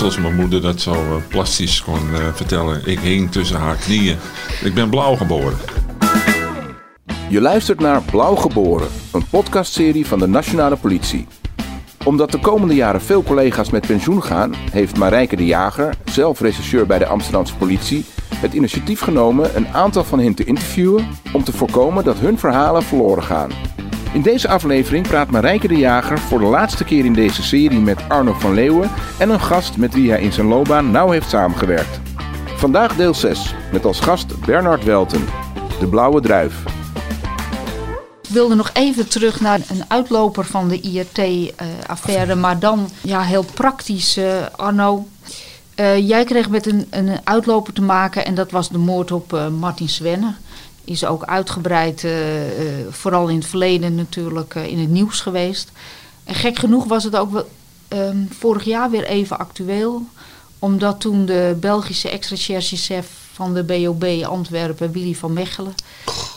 zoals mijn moeder dat zo uh, plastisch kon uh, vertellen. Ik hing tussen haar knieën. Ik ben blauw geboren. Je luistert naar Blauw Geboren, een podcastserie van de Nationale Politie. Omdat de komende jaren veel collega's met pensioen gaan, heeft Marijke de Jager, zelf rechercheur bij de Amsterdamse politie, het initiatief genomen een aantal van hen te interviewen om te voorkomen dat hun verhalen verloren gaan. In deze aflevering praat Marijke de Jager voor de laatste keer in deze serie met Arno van Leeuwen en een gast met wie hij in zijn loopbaan nauw heeft samengewerkt. Vandaag deel 6 met als gast Bernard Welten, de blauwe druif. Ik wilde nog even terug naar een uitloper van de IRT-affaire, maar dan ja, heel praktisch, uh, Arno. Uh, jij kreeg met een, een uitloper te maken en dat was de moord op Martin Svenne is ook uitgebreid, uh, uh, vooral in het verleden natuurlijk, uh, in het nieuws geweest. En gek genoeg was het ook wel, um, vorig jaar weer even actueel. Omdat toen de Belgische ex-recherchechef van de BOB Antwerpen, Willy van Mechelen...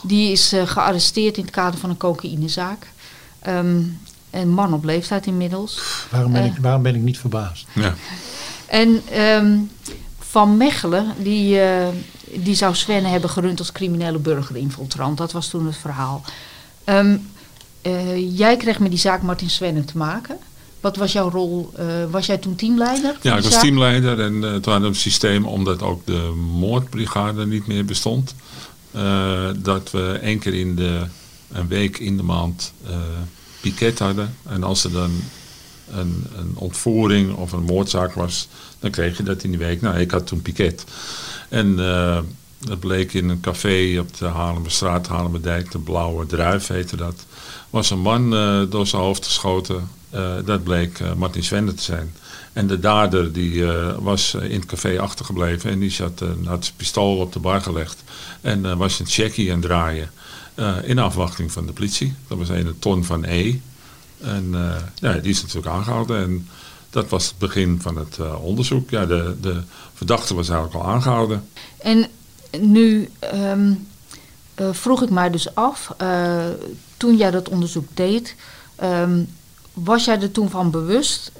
die is gearresteerd in het kader van een cocaïnezaak. Um, een man op leeftijd inmiddels. Waarom ben, ik, waarom ben ik niet verbaasd? Ja. En um, Van Mechelen, die die zou Sven hebben gerund als criminele burgerinfiltrant. Dat was toen het verhaal. Um, uh, jij kreeg met die zaak Martin Svenne te maken. Wat was jouw rol? Uh, was jij toen teamleider? Ja, ik was zaak? teamleider en uh, toen hadden we een systeem omdat ook de moordbrigade niet meer bestond. dat we één keer in de een week in de maand piket hadden. En als er dan een, een ontvoering of een moordzaak was, dan kreeg je dat in die week. Nou, ik had toen piket. En uh, dat bleek in een café op de Haarlemmerstraat, Haarlemmerdijk, de Blauwe Druif heette dat. Was een man uh, door zijn hoofd geschoten. Uh, dat bleek Martin Zwende te zijn. En de dader die was in het café achtergebleven en die zat, had zijn pistool op de bar gelegd. En was een checkie aan het draaien in afwachting van de politie. Dat was een ton van E. En ja, die is natuurlijk aangehouden en dat was het begin van het uh, onderzoek. Ja, de, de verdachte was eigenlijk al aangehouden. En nu um, uh, vroeg ik mij dus af, uh, toen jij dat onderzoek deed, um, was jij er toen van bewust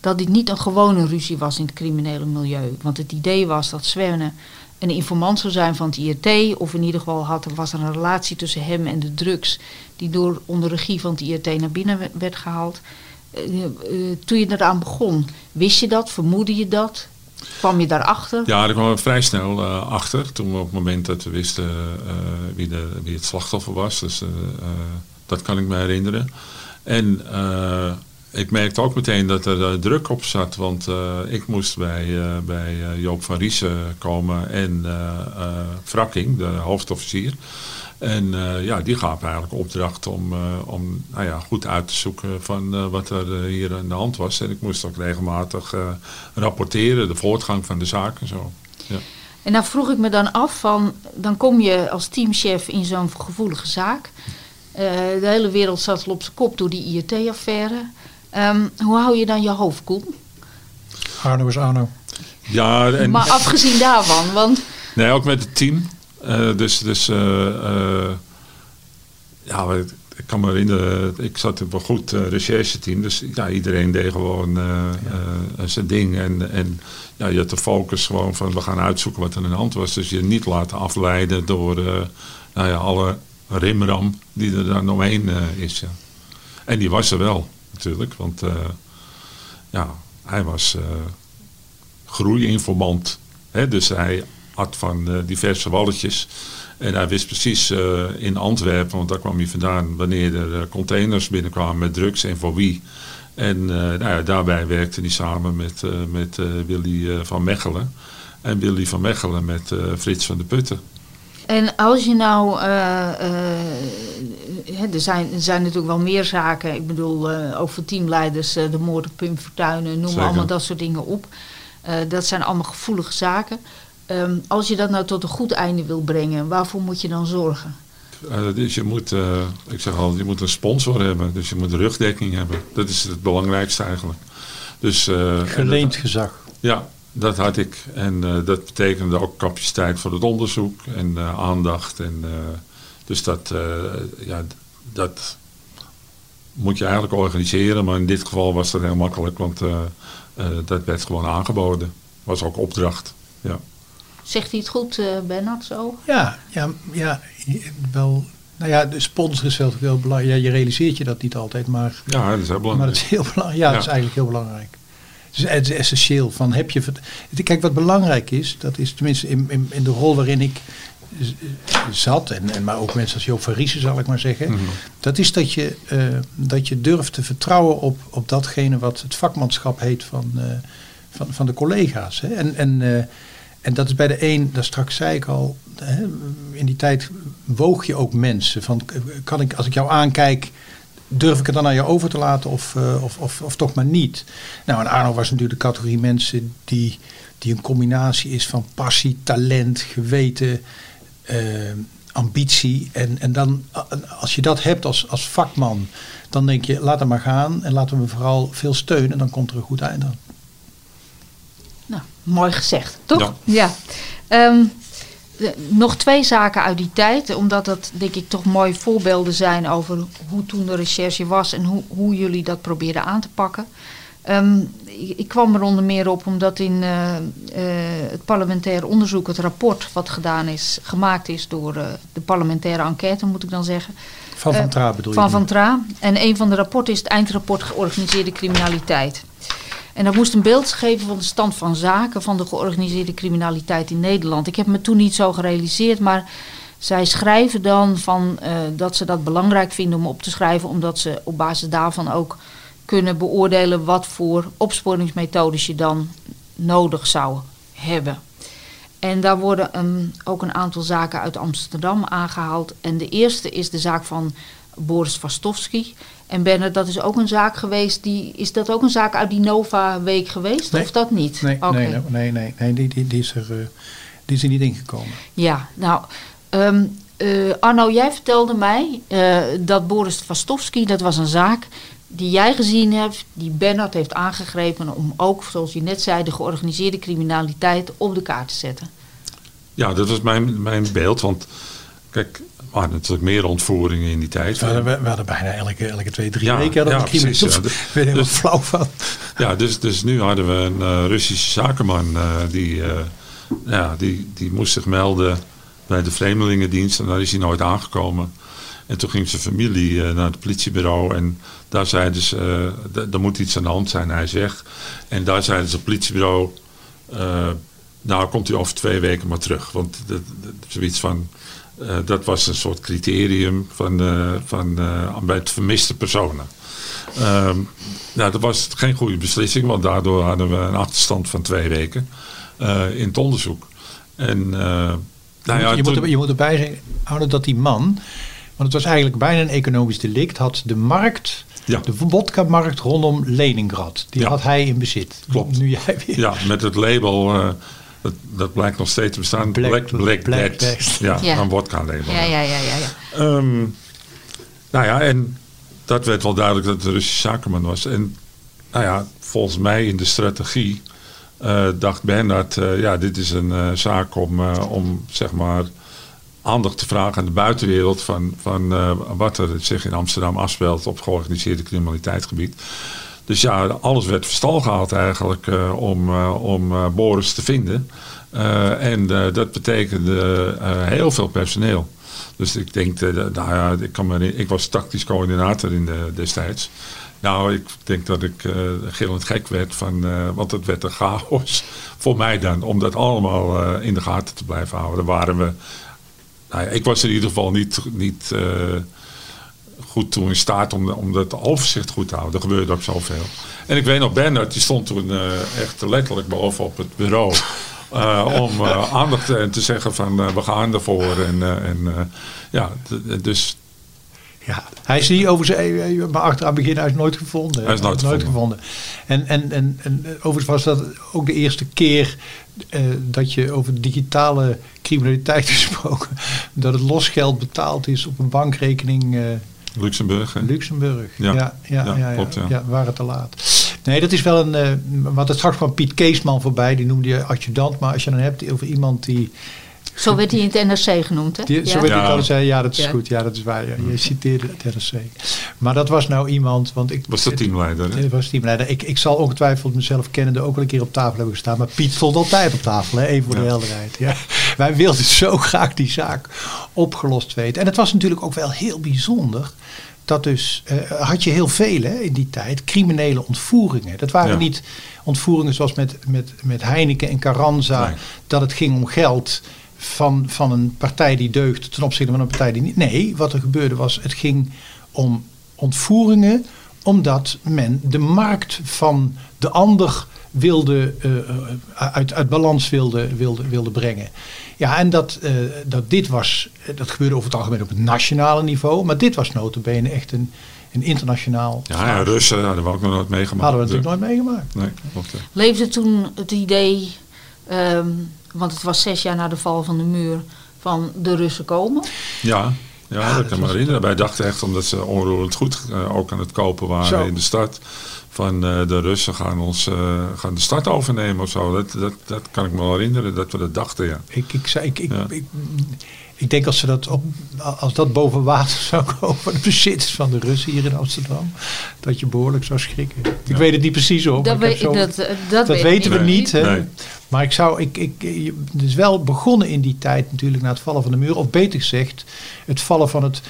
dat dit niet een gewone ruzie was in het criminele milieu? Want het idee was dat Svenne een informant zou zijn van het IRT, of in ieder geval had, was er een relatie tussen hem en de drugs, die door onder regie van het IRT naar binnen werd gehaald. Uh, uh, toen je eraan begon, wist je dat? Vermoedde je dat? Kwam je daarachter? Ja, daar kwamen we vrij snel uh, achter. Toen we op het moment dat we wisten wie, de, wie het slachtoffer was. Dus dat kan ik me herinneren. En ik merkte ook meteen dat er druk op zat. Want ik moest bij, bij Joop van Riesen komen en Frakking, de hoofdofficier. En uh, ja, die gaf eigenlijk opdracht om, uh, om nou ja, goed uit te zoeken van uh, wat er hier aan de hand was. En ik moest ook regelmatig rapporteren, de voortgang van de zaak en zo. Ja. En nou vroeg ik me dan af van, dan kom je als teamchef in zo'n gevoelige zaak. de hele wereld zat al op zijn kop door die IRT-affaire. Um, hoe hou je dan je hoofd koel? Arno is Arno. Ja, en... Maar afgezien daarvan, want... Nee, ook met het team. Uh, dus dus uh, uh, ja, ik kan me herinneren, ik zat op een goed rechercheteam. Dus ja, iedereen deed gewoon ja. zijn ding. En, en ja, je had de focus gewoon van we gaan uitzoeken wat er aan de hand was. Dus je niet laten afleiden door nou ja, alle rimram die er dan omheen is. Ja. En die was er wel natuurlijk, want ja, hij was groeiinformant. Hè, dus hij had van uh, diverse walletjes. En hij wist precies uh, in Antwerpen, want daar kwam hij vandaan, wanneer er uh, containers binnenkwamen met drugs en voor wie. En nou ja, daarbij werkte hij samen met, met Willy van Mechelen. En Willy van Mechelen met Frits van de Putten. En als je nou, er, zijn, er zijn natuurlijk wel meer zaken, ik bedoel over teamleiders, de moord op Pim Fortuyn, noem allemaal dat soort dingen op. dat zijn allemaal gevoelige zaken. Um, als je dat nou tot een goed einde wil brengen, waarvoor moet je dan zorgen? Uh, dus je moet, uh, ik zeg al, je moet een sponsor hebben. Dus je moet rugdekking hebben. Dat is het belangrijkste eigenlijk. Dus, uh, Geleend dat, gezag. Ja, dat had ik. En dat betekende ook capaciteit voor het onderzoek en aandacht. En, dus dat, ja, dat, moet je eigenlijk organiseren. Maar in dit geval was dat heel makkelijk, want eh, eh, dat werd gewoon aangeboden. Was ook opdracht. Ja. Zegt hij het goed, eh Bernard, zo? Ja, ja, ja, wel. Nou ja, de sponsor is wel, wel belangrijk. Ja, je realiseert je dat niet altijd, maar, ja, dat is heel maar belangrijk. het is heel belangrijk. Ja, dat is eigenlijk heel belangrijk. Het is, het is essentieel. Van, heb je, kijk, wat belangrijk is, dat is tenminste in, in, in de rol waarin ik zat, en, en maar ook mensen als Joop van Riesen zal ik maar zeggen, Mhm. dat is dat je, eh, dat je durft te vertrouwen op, op datgene wat het vakmanschap heet van, eh, van, van de collega's. Hè? En, en, eh, en dat is bij de een, dat straks zei ik al, hè, in die tijd woog je ook mensen. Van, kan ik, als ik jou aankijk, durf ik het dan aan jou over te laten of, eh, of, of, of toch maar niet? Nou, en Arno was natuurlijk de categorie mensen die, die een combinatie is van passie, talent, geweten, eh, ambitie. En, en dan, als je dat hebt als, als vakman, dan denk je, laat hem maar gaan en laten we vooral veel steunen en dan komt er een goed eind aan. Mooi gezegd, toch? Ja. Ja. Ehm, de- nog twee zaken uit die tijd, omdat dat denk ik toch mooie voorbeelden zijn over hoe toen de recherche was en hoe, hoe jullie dat probeerden aan te pakken. Ehm, ik, ik kwam er onder meer op omdat in eh, eh, het parlementair onderzoek, het rapport wat gedaan is, gemaakt is door eh, de parlementaire enquête, moet ik dan zeggen. Van Van Tra bedoel je? Van Van Tra. En een van de rapporten is het eindrapport georganiseerde criminaliteit. En dat moest een beeld geven van de stand van zaken van de georganiseerde criminaliteit in Nederland. Ik heb me toen niet zo gerealiseerd, maar zij schrijven dan van, eh, dat ze dat belangrijk vinden om op te schrijven, omdat ze op basis daarvan ook kunnen beoordelen wat voor opsporingsmethodes je dan nodig zou hebben. En daar worden ook een aantal zaken uit Amsterdam aangehaald. En de eerste is de zaak van Boris Vastovski. En Bernard, dat is ook een zaak geweest. Die, is dat ook een zaak uit die Nova-week geweest? Nee. Of dat niet? Nee, nee, nee, nee, nee, die, die, die, is er, eh, die is er niet ingekomen. Ja, nou, ehm, eh, Arno, jij vertelde mij eh, dat Boris Vastovski, dat was een zaak die jij gezien hebt, die Bernard heeft aangegrepen om ook, zoals je net zei, de georganiseerde criminaliteit op de kaart te zetten. Ja, dat was mijn, mijn beeld. Want kijk, waren natuurlijk meer ontvoeringen in die tijd. We hadden, we hadden bijna elke, elke twee, drie Ja, weken hadden ja, we precies, ja. Ik ben er helemaal Dus- flauw van. Ja, dus, dus nu hadden we een eh, Russische zakenman eh, die, eh, ja, die, die moest zich melden bij de Vreemdelingendienst en daar is hij nooit aangekomen. En toen ging zijn familie naar het politiebureau en daar zeiden ze, er moet iets aan de hand zijn, hij is weg. En daar zeiden ze het politiebureau, nou komt hij over twee weken maar terug. Want dat, dat, zoiets van, eh, dat was een soort criterium van, eh, van, eh, bij het vermiste personen. Ehm, nou, dat was geen goede beslissing, want daardoor hadden we een achterstand van twee weken in het onderzoek. En, nou ja, je, moet er, je moet erbij houden dat die man, want het was eigenlijk bijna een economisch delict, had de markt, Ja. de vodka-markt rondom Leningrad, die Ja. had hij in bezit. Klopt. Nu jij weer. ja, met het label, dat, dat blijkt nog steeds te bestaan, Black- Black, Black, Black Dead. Death. Ja, Ja. een wodka-label. Ja, ja, ja, ja. ja. Ehm, nou ja, en dat werd wel duidelijk dat het een Russische zakenman was. En nou ja, volgens mij in de strategie eh, dacht Bernard, eh, ja, dit is een eh, zaak om, eh, om zeg maar aandacht te vragen aan de buitenwereld van, van eh, wat er zich in Amsterdam afspeelt op georganiseerde criminaliteitsgebied. Dus ja, alles werd verstal gehaald eigenlijk eh, om, eh, om eh, Boris te vinden. En dat betekende heel veel personeel. Dus ik denk, nou ja, ik, kan ik was tactisch coördinator in de, destijds. Nou, ik denk dat ik eh gillend gek werd, van, eh, want het werd een chaos voor mij dan. Om dat allemaal in de gaten te blijven houden. Daar waren we, nou ik was in ieder geval niet, niet goed toe in staat om, om dat overzicht goed te houden. Er gebeurde ook zoveel. En ik weet nog, Bernard, die stond toen eh, echt letterlijk boven op het bureau. eh, om eh, aandacht te, te zeggen van we gaan ervoor. En, en ja, dus Ja, hij is niet over zijn, maar achteraan beginnen, hij is nooit gevonden. Hij is nooit gevonden. En, en, en, en overigens was dat ook de eerste keer dat je over digitale criminaliteit gesproken, dat het losgeld betaald is op een bankrekening Luxemburg. hè? Luxemburg. Ja. ja, ja, Ja, klopt, ja. ja, waren te laat. Nee, dat is wel een. eh want het straks kwam Piet Keesman voorbij, die noemde je adjudant. Maar als je dan hebt over iemand die Zo werd hij in het NRC genoemd, hè? Die, Zo Ja. werd hij zei, ja dat is Ja. goed, ja dat is waar. Ja. Je citeerde het RSC. Maar dat was nou iemand, want ik... Was dat teamleider? hè? Het was teamleider. Ik, ik zal ongetwijfeld mezelf kennende ook wel een keer op tafel hebben gestaan. Maar Piet stond altijd op tafel, hè? even voor de helderheid. Ja. Wij wilden zo graag die zaak opgelost weten. En het was natuurlijk ook wel heel bijzonder. Dat dus, eh, had je heel veel hè, in die tijd, criminele ontvoeringen. Dat waren Ja. niet ontvoeringen zoals met, met, met Heineken en Carranza. Nee. Dat het ging om geld van, van een partij die deugde ten opzichte van een partij die niet. Nee, wat er gebeurde was, het ging om ontvoeringen omdat men de markt van de ander wilde, eh, eh, uit, uit balans wilde, wilde, wilde brengen. Ja, en dat, eh, dat dit was, dat gebeurde over het algemeen op het nationale niveau, maar dit was notabene echt een, een internationaal. Ja, ja, Russen hadden we ook nog nooit meegemaakt. Hadden we natuurlijk nooit meegemaakt. Nee, klopt. Leefde toen het idee, ehm, want het was zes jaar na de val van de muur, van de Russen komen? Ja, ja, dat dat kan me herinneren. Wij dachten echt, omdat ze onroerend goed eh, ook aan het kopen waren Zo. in de stad. Van eh, de Russen gaan ons eh, gaan de stad overnemen of zo. Dat, dat, dat kan ik me wel herinneren dat we dat dachten, ja. Ik, ik, zei, ik, ik, Ja. ik, ik denk als, ze dat op, als dat boven water zou komen, de bezitters van de Russen hier in Amsterdam, dat je behoorlijk zou schrikken. Ik Ja. weet het niet precies hoor. Dat, dat, dat, dat weet weten we Nee. niet. Hè? Nee. Maar ik zou, ik, ik, het is wel begonnen in die tijd natuurlijk na het vallen van de muur. Of beter gezegd, het vallen van het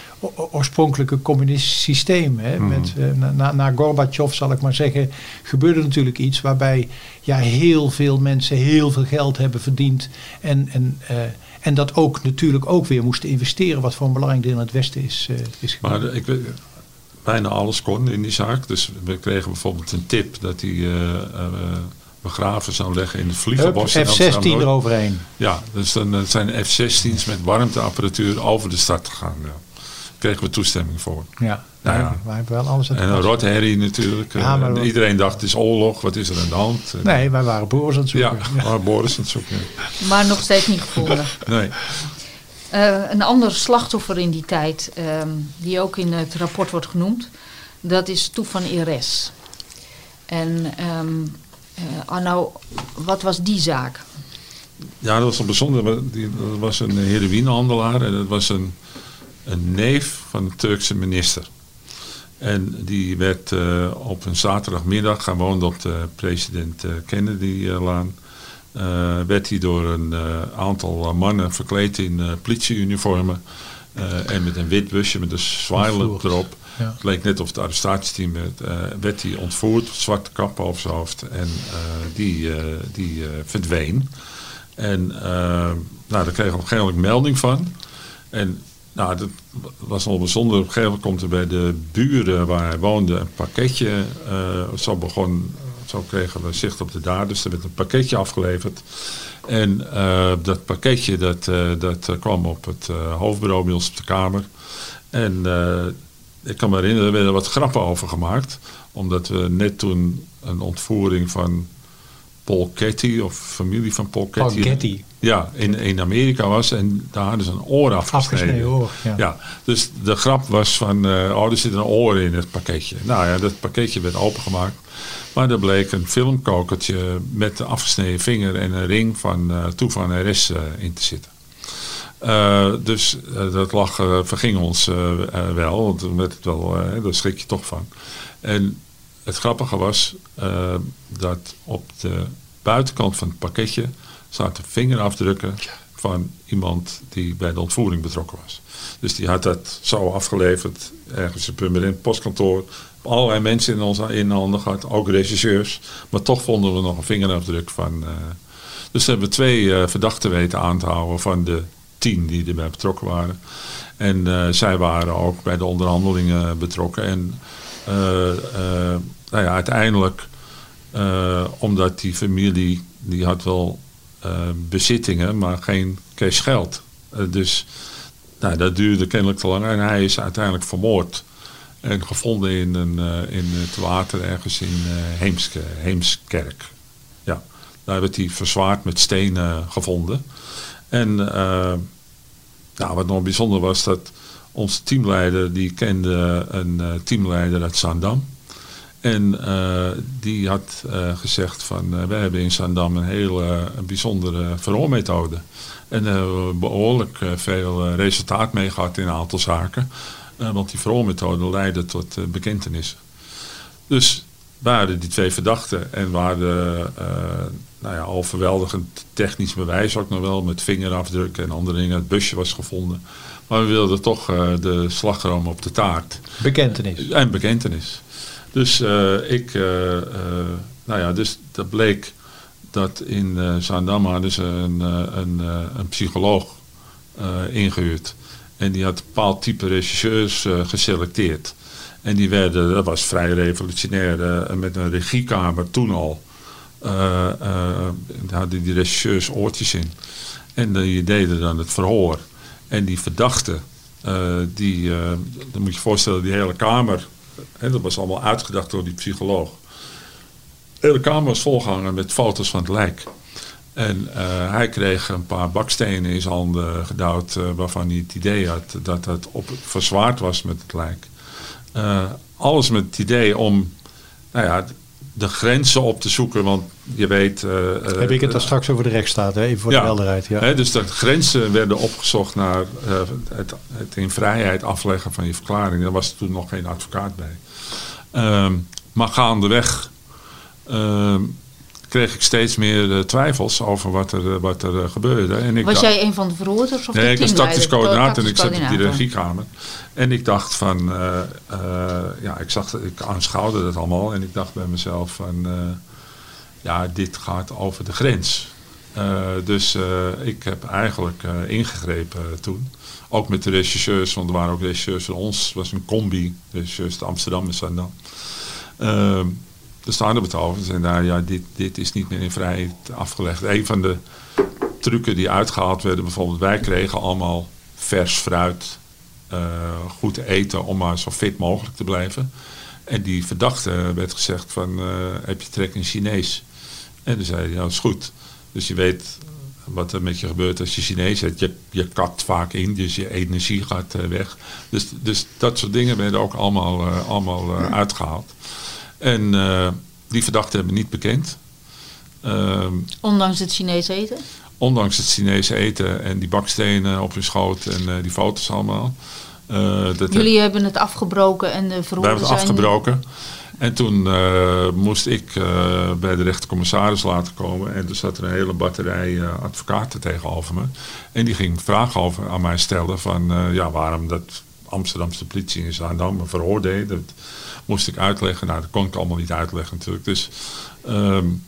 oorspronkelijke communistische systeem. Hè? Mhm. Met, eh, na, na, na Gorbachev zal ik maar zeggen, gebeurde natuurlijk iets waarbij ja, heel veel mensen heel veel geld hebben verdiend. En, en, eh, en dat ook natuurlijk ook weer moesten investeren, wat voor een belangrijk deel in het Westen is, eh is Maar ik weet, bijna alles kon in die zaak. Dus we kregen bijvoorbeeld een tip dat hij eh, begraven zou leggen in het vliegenbos. in F-16 Amsterdam-Noord. eroverheen. Ja, dus dan eh, zijn F-16's met warmteapparatuur over de stad gegaan. Ja. Daar kregen we toestemming voor. Ja, Ja, ja. wij hebben wel alles aan En een rotherrie natuurlijk. Ja, Eh, maar wat- iedereen dacht, het is oorlog, wat is er aan de hand? Nee, wij waren boers aan het Ja, zoeken. maar Boris aan het zoeken. Maar nog steeds niet gevonden. Nee. Eh, een ander slachtoffer in die tijd, ehm, die ook in het rapport wordt genoemd, dat is Toe van Ires. En ehm, eh, Arno, wat was die zaak? Ja, dat was een bijzonder. Dat was een heroïnehandelaar en dat was een, een neef van de Turkse minister. En die werd eh, op een zaterdagmiddag, hij woonde op de president eh, Kennedy-laan, eh, werd hij door een eh, aantal mannen verkleed in eh, politieuniformen eh, en met een wit busje met een Ontvoerd. erop. Ja. Het leek net of het arrestatieteam eh, werd hij ontvoerd, zwarte kap over zijn hoofd en eh, die, eh, die verdween. En nou, daar kregen we op een gegeven moment melding van. En nou, dat was al bijzonder. Op een gegeven moment komt er bij de buren waar hij woonde een pakketje. zo begon, zo kregen we zicht op de daders. Er werd een pakketje afgeleverd. En dat pakketje dat, dat kwam op het eh, hoofdbureau bij ons op de kamer. En ik kan me herinneren, er werden wat grappen over gemaakt. Omdat we net toen een ontvoering van Paul Getty, of familie van Paul Paul Getty. Getty. Ja, in, in Amerika was en daar hadden ze een oor afgesneden. Afgesneden oor, ja. Ja, dus de grap was van, eh oh, er zit een oor in het pakketje. Nou ja, dat pakketje werd opengemaakt. Maar er bleek een filmkokertje met een afgesneden vinger en een ring van eh Toe van RS eh, in te zitten. Eh, dus eh, dat lag, eh, verging ons wel, want toen werd het wel, daar schrik je toch van. En het grappige was dat op de buitenkant van het pakketje zaten vingerafdrukken van iemand die bij de ontvoering betrokken was. Dus die had dat zo afgeleverd, ergens op een postkantoor. Allerlei mensen in onze in handen gehad, ook regisseurs. Maar toch vonden we nog een vingerafdruk van. dus hebben we twee verdachten weten aan te houden van de tien die erbij betrokken waren. En eh, zij waren ook bij de onderhandelingen betrokken. En eh, eh, nou ja, uiteindelijk, omdat die familie, die had wel bezittingen, maar geen cash geld. Dus nou, dat duurde kennelijk te lang en hij is uiteindelijk vermoord. En gevonden in, een, in het water ergens in Heemske, Heemskerk. Ja, daar werd hij verzwaard met stenen gevonden. En eh, nou, wat nog bijzonder was, dat onze teamleider, die kende een eh, teamleider uit Zaandam. En uh, die had gezegd van, wij hebben in Zandam een hele bijzondere verhoormethode. En daar hebben we behoorlijk veel resultaat mee gehad in een aantal zaken. want die verhoormethode leidde tot bekentenissen. Dus waren die twee verdachten en waren nou ja, al verweldigend technisch bewijs ook nog wel met vingerafdrukken en andere dingen. Het busje was gevonden. Maar we wilden toch de slagroom op de taart. Bekentenis. En bekentenis. Dus uh, ik, uh, uh, nou ja, dus dat bleek dat in uh, Zaandam hadden ze een, een, een psycholoog ingehuurd. En die had een bepaald type regisseurs geselecteerd. En die werden, dat was vrij revolutionair, met een regiekamer toen al. daar hadden die regisseurs oortjes in. En die deden dan het verhoor. En die verdachten, die, dan moet je je voorstellen, die hele kamer dat was allemaal uitgedacht door die psycholoog. De hele kamer was volgehangen met foto's van het lijk. En hij kreeg een paar bakstenen in zijn handen gedouwd... Waarvan hij het idee had dat het op, verzwaard was met het lijk. Uh, alles met het idee om nou ja, de grenzen op te zoeken. Want je weet... Heb ik het dan straks over de rechtsstaat, hè? even voor ja, de helderheid. Ja. Hè, dus de grenzen werden opgezocht naar het, het, in vrijheid afleggen van je verklaring. Daar was toen nog geen advocaat bij. Uh, maar gaandeweg uh, kreeg ik steeds meer uh, twijfels over wat er, uh, wat er gebeurde. En ik was dacht, jij een van de verhoorders? Of nee, de ik was tactisch coördinator en ik zat op die regie. regiekamer. En ik dacht van, ja, ik, zag, ik aanschouwde dat allemaal en ik dacht bij mezelf van, ja, dit gaat over de grens. dus ik heb eigenlijk ingegrepen toen. Ook met de regisseurs, want er waren ook regisseurs van ons. Het was een combi, regisseurs de Amsterdam en Zandam. De staande betalers en daar, ja, dit, dit is niet meer in vrijheid afgelegd. Een van de trucken die uitgehaald werden, bijvoorbeeld wij kregen allemaal vers fruit, uh, goed eten om maar zo fit mogelijk te blijven. En die verdachte werd gezegd van, uh, heb je trek in Chinees? En toen zei ja, dat is goed. Dus je weet wat er met je gebeurt als je Chinees eet. Je, je kakt vaak in, dus je energie gaat uh, weg. Dus, dus dat soort dingen werden ook allemaal, allemaal uitgehaald. En die verdachten hebben niet bekend. Ehm, ondanks het Chinees eten? Ondanks het Chinese eten en die bakstenen op hun schoot en die foto's allemaal. dat Jullie hebben het afgebroken en de zijn... We hebben het afgebroken. En toen uh, moest ik bij de rechtercommissaris laten komen. En toen zat er een hele batterij advocaten tegenover me. En die ging vragen over, aan mij stellen van ja, waarom dat Amsterdamse politie in Zaandam me veroordeelde. Moest ik uitleggen. Nou, dat kon ik allemaal niet uitleggen natuurlijk. Dus, um,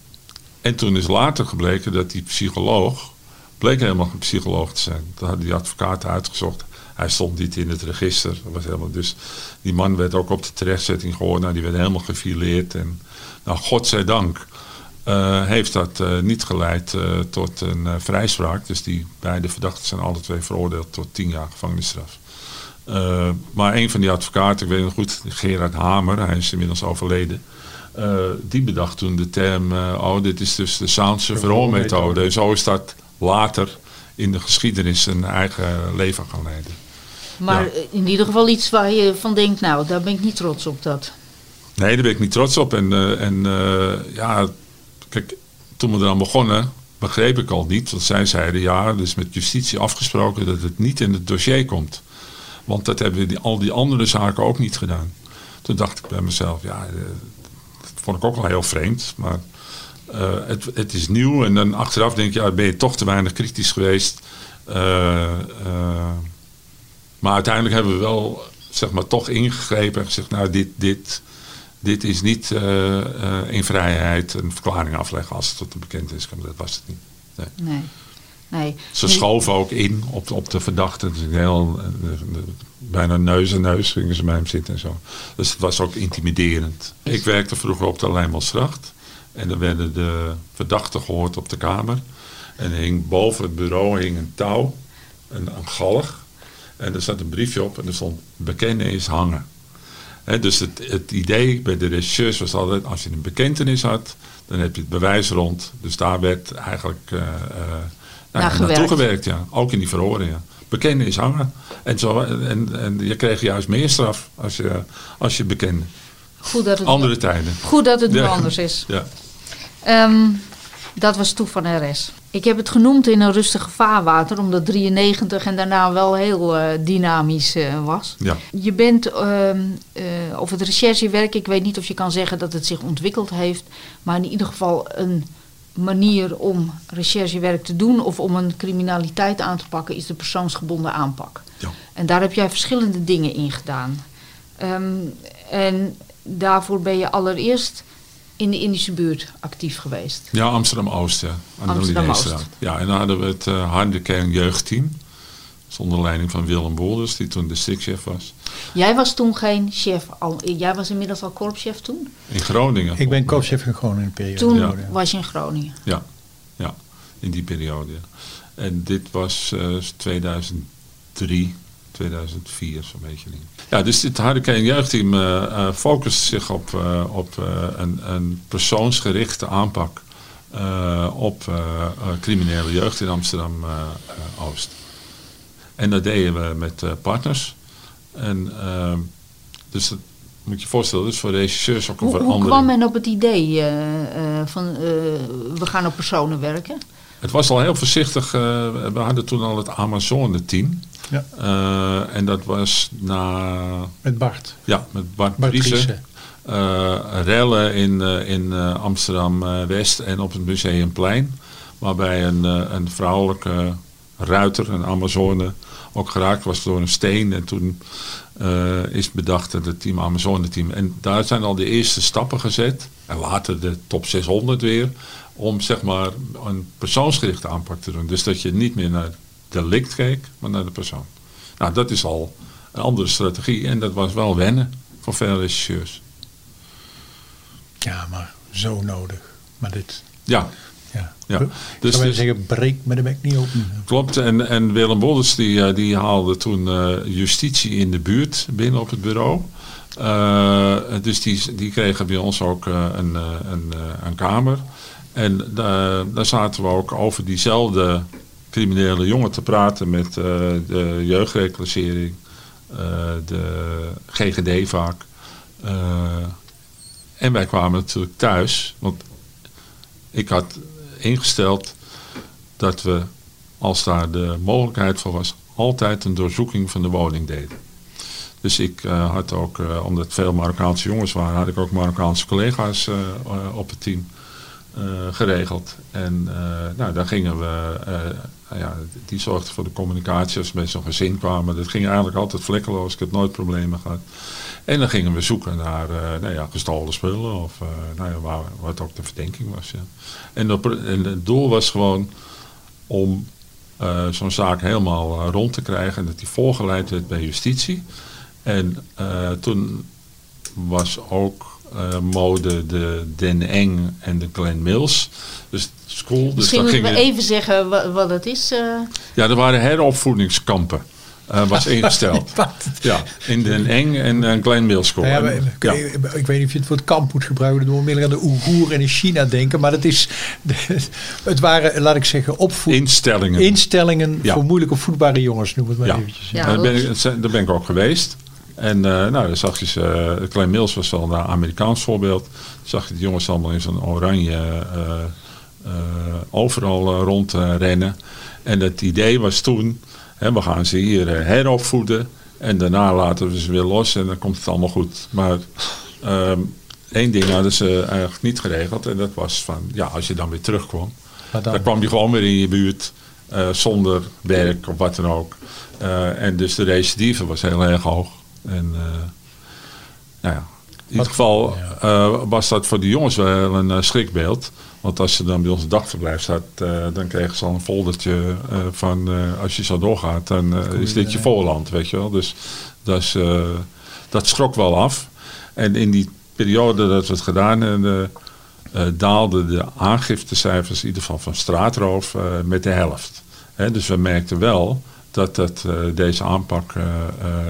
en toen is later gebleken dat die psycholoog, bleek helemaal geen psycholoog te zijn. Dat hadden die advocaten uitgezocht. Hij stond niet in het register. Dat was helemaal, dus die man werd ook op de terechtzetting gehoord. Nou, die werd helemaal gefileerd. En nou, godzijdank uh, heeft dat uh, niet geleid uh, tot een vrijspraak. Dus die beide verdachten zijn alle twee veroordeeld tot tien jaar gevangenisstraf. Maar een van die advocaten, ik weet nog goed, Gerard Hamer, hij is inmiddels overleden. die bedacht toen de term, oh dit is dus de Saanse verhoormethode. En zo is dat later in de geschiedenis een eigen leven gaan leiden. Maar ja. in ieder geval iets waar je van denkt, nou, daar ben ik niet trots op dat. Nee, daar ben ik niet trots op. En, uh, en uh, ja, kijk, toen we eraan begonnen, begreep ik al niet. Want zij zeiden, ja, dus met justitie afgesproken dat het niet in het dossier komt. Want dat hebben die, al die andere zaken ook niet gedaan. Toen dacht ik bij mezelf, ja, dat vond ik ook wel heel vreemd. Maar het, het is nieuw en dan achteraf denk je, ja, ben je toch te weinig kritisch geweest. Maar uiteindelijk hebben we wel zeg maar, toch ingegrepen en gezegd, nou dit, dit, dit is niet in vrijheid een verklaring afleggen als het tot de bekend is. Dat was het niet. Nee. nee. Nee. Ze schoven ook in op, op de verdachte. Dus heel, bijna neus en neus gingen ze bij hem zitten en zo. Dus het was ook intimiderend. Ik werkte vroeger op de Lijnbosgracht. En dan werden de verdachten gehoord op de kamer. En hing boven het bureau hing een touw, een, een galg. En er zat een briefje op en er stond bekennen is hangen. He, dus het, het, idee bij de regisseurs was altijd, als je een bekentenis had, dan heb je het bewijs rond. Dus daar werd eigenlijk uh, uh, nou, naartoe gewerkt, ja. Ook in die verhoren, ja. Bekennen is hangen. En, zo, en, en je kreeg juist meer straf als je, als je bekende. Goed dat het, Andere tijden. goed dat het nu Ja. anders is. Ja. Ehm, dat was toe van RS. Ik heb het genoemd in een rustige vaarwater, omdat 93 en daarna wel heel eh, dynamisch eh, was. Ja. Je bent, eh, of het recherchewerk, ik weet niet of je kan zeggen dat het zich ontwikkeld heeft, maar in ieder geval een manier om recherchewerk te doen of om een criminaliteit aan te pakken, is de persoonsgebonden aanpak. Ja. En daar heb jij verschillende dingen in gedaan. Ehm, en daarvoor ben je allereerst in de Indische buurt actief geweest. Ja, Amsterdam-Oost, ja. Aan de Amsterdam-Oost. Lineestraat. Ja, en dan hadden we het uh, harde kern jeugdteam. Onder leiding van Willem Bolders, die toen districtchef was. Jij was toen geen chef, al, jij was inmiddels al korpschef toen? In Groningen. Ik ben korpschef in Groningen in een periode. Toen Ja. was je in Groningen. Ja, ja, in die periode. En dit was eh 2003, 2004, zo'n beetje. Ding. Ja, dus dit Harde jeugdteam eh eh, focust zich op, eh, op eh, een, een persoonsgerichte aanpak eh, op eh, eh, criminele jeugd in Amsterdam-Oost. En dat deden we met eh, partners. En eh, dus dat moet je je voorstellen, dus voor regisseurs ook een Hoe, hoe verandering. kwam men op het idee eh, eh, van eh, we gaan op personen werken? Het was al heel voorzichtig. eh, we hadden toen al het Amazone-team. Ja. Eh, en dat was na, Met Bart. ja, met Bart, Bart. Eh, rellen in, eh, in eh, Amsterdam-West en op het Museumplein. Waarbij een, eh, een vrouwelijke ruiter, een Amazone, ook geraakt was door een steen. En toen eh, is bedacht dat het team Amazone-team. En daar zijn al de eerste stappen gezet. En later de top 600 weer. Om zeg maar een persoonsgerichte aanpak te doen. Dus dat je niet meer naar delict keek, maar naar de persoon. Nou, dat is al een andere strategie. En dat was wel wennen voor veel regisseurs. Ja, maar zo nodig. Maar dit, Ja, ja. Ja. Dus, Dus- wij dus- zeggen, breek me de bek niet open. klopt. En, en Willem Bolders die, eh, die haalde toen eh, justitie in de buurt binnen op het bureau. Eh, dus die, die kregen bij ons ook een, een, een kamer. En daar daar zaten we ook over diezelfde criminele jongen te praten met de jeugdreclassering, de GGD vaak. Eh, en wij kwamen natuurlijk thuis, want ik had ingesteld dat we, als daar de mogelijkheid voor was, altijd een doorzoeking van de woning deden. Dus ik eh, had ook, eh, omdat veel Marokkaanse jongens waren, had ik ook Marokkaanse collega's eh, op het team geregeld. En nou, daar gingen we, ja, die zorgden voor de communicatie als we bij zo'n gezin kwamen. Dat ging eigenlijk altijd vlekkeloos, ik heb nooit problemen gehad. En dan gingen we zoeken naar eh, nou ja, gestolen spullen of eh, nou ja, waar, wat ook de verdenking was. Ja. En, op, en het doel was gewoon om eh, zo'n zaak helemaal rond te krijgen en dat die voorgeleid werd bij justitie. En toen was ook mode de Den Eng en de Glen Mills. Dus school. Dus Misschien moeten we even zeggen wat, wat het is. eh. Ja, er waren heropvoedingskampen. eh, was ingesteld. Wat? ja, in Den Eng en uh, Glen Mills School. Nou ja, En, ik, ik weet niet of je het woord kamp moet gebruiken. Dan moet aan de Oeigoeren in China denken. Maar het, is, het waren, laat ik zeggen, opvoed, Instellingen. instellingen Ja. voor moeilijk opvoedbare jongens. Noem het maar Ja. eventjes. Ja. daar, ben ik, daar ben ik ook geweest. En eh, nou, dan zag je ze, uh, Klein Mills was wel een Amerikaans voorbeeld. Dan zag je de jongens allemaal in zo'n oranje eh, eh, overal eh, rondrennen. en het idee was toen, hè, we gaan ze hier eh, heropvoeden. En daarna laten we ze weer los en dan komt het allemaal goed. Maar ehm, één ding hadden ze eigenlijk niet geregeld. En dat was van, ja, als je dan weer terugkwam. Dan, Dan kwam je gewoon weer in je buurt eh, zonder werk of wat dan ook. Eh, en dus de recidive was heel erg hoog. En eh, nou ja, in ieder geval eh, was dat voor de jongens wel een eh, schrikbeeld. Want als ze dan bij ons dagverblijf zat, eh, dan kregen ze al een foldertje eh, van eh, als je zo doorgaat, dan is dit je voorland, weet je wel. Dus dat, is, dat schrok wel af. En in die periode dat we het gedaan hebben, daalden de aangiftecijfers, in ieder geval van straatroof, met de helft. Hè, dus we merkten wel dat, dat deze aanpak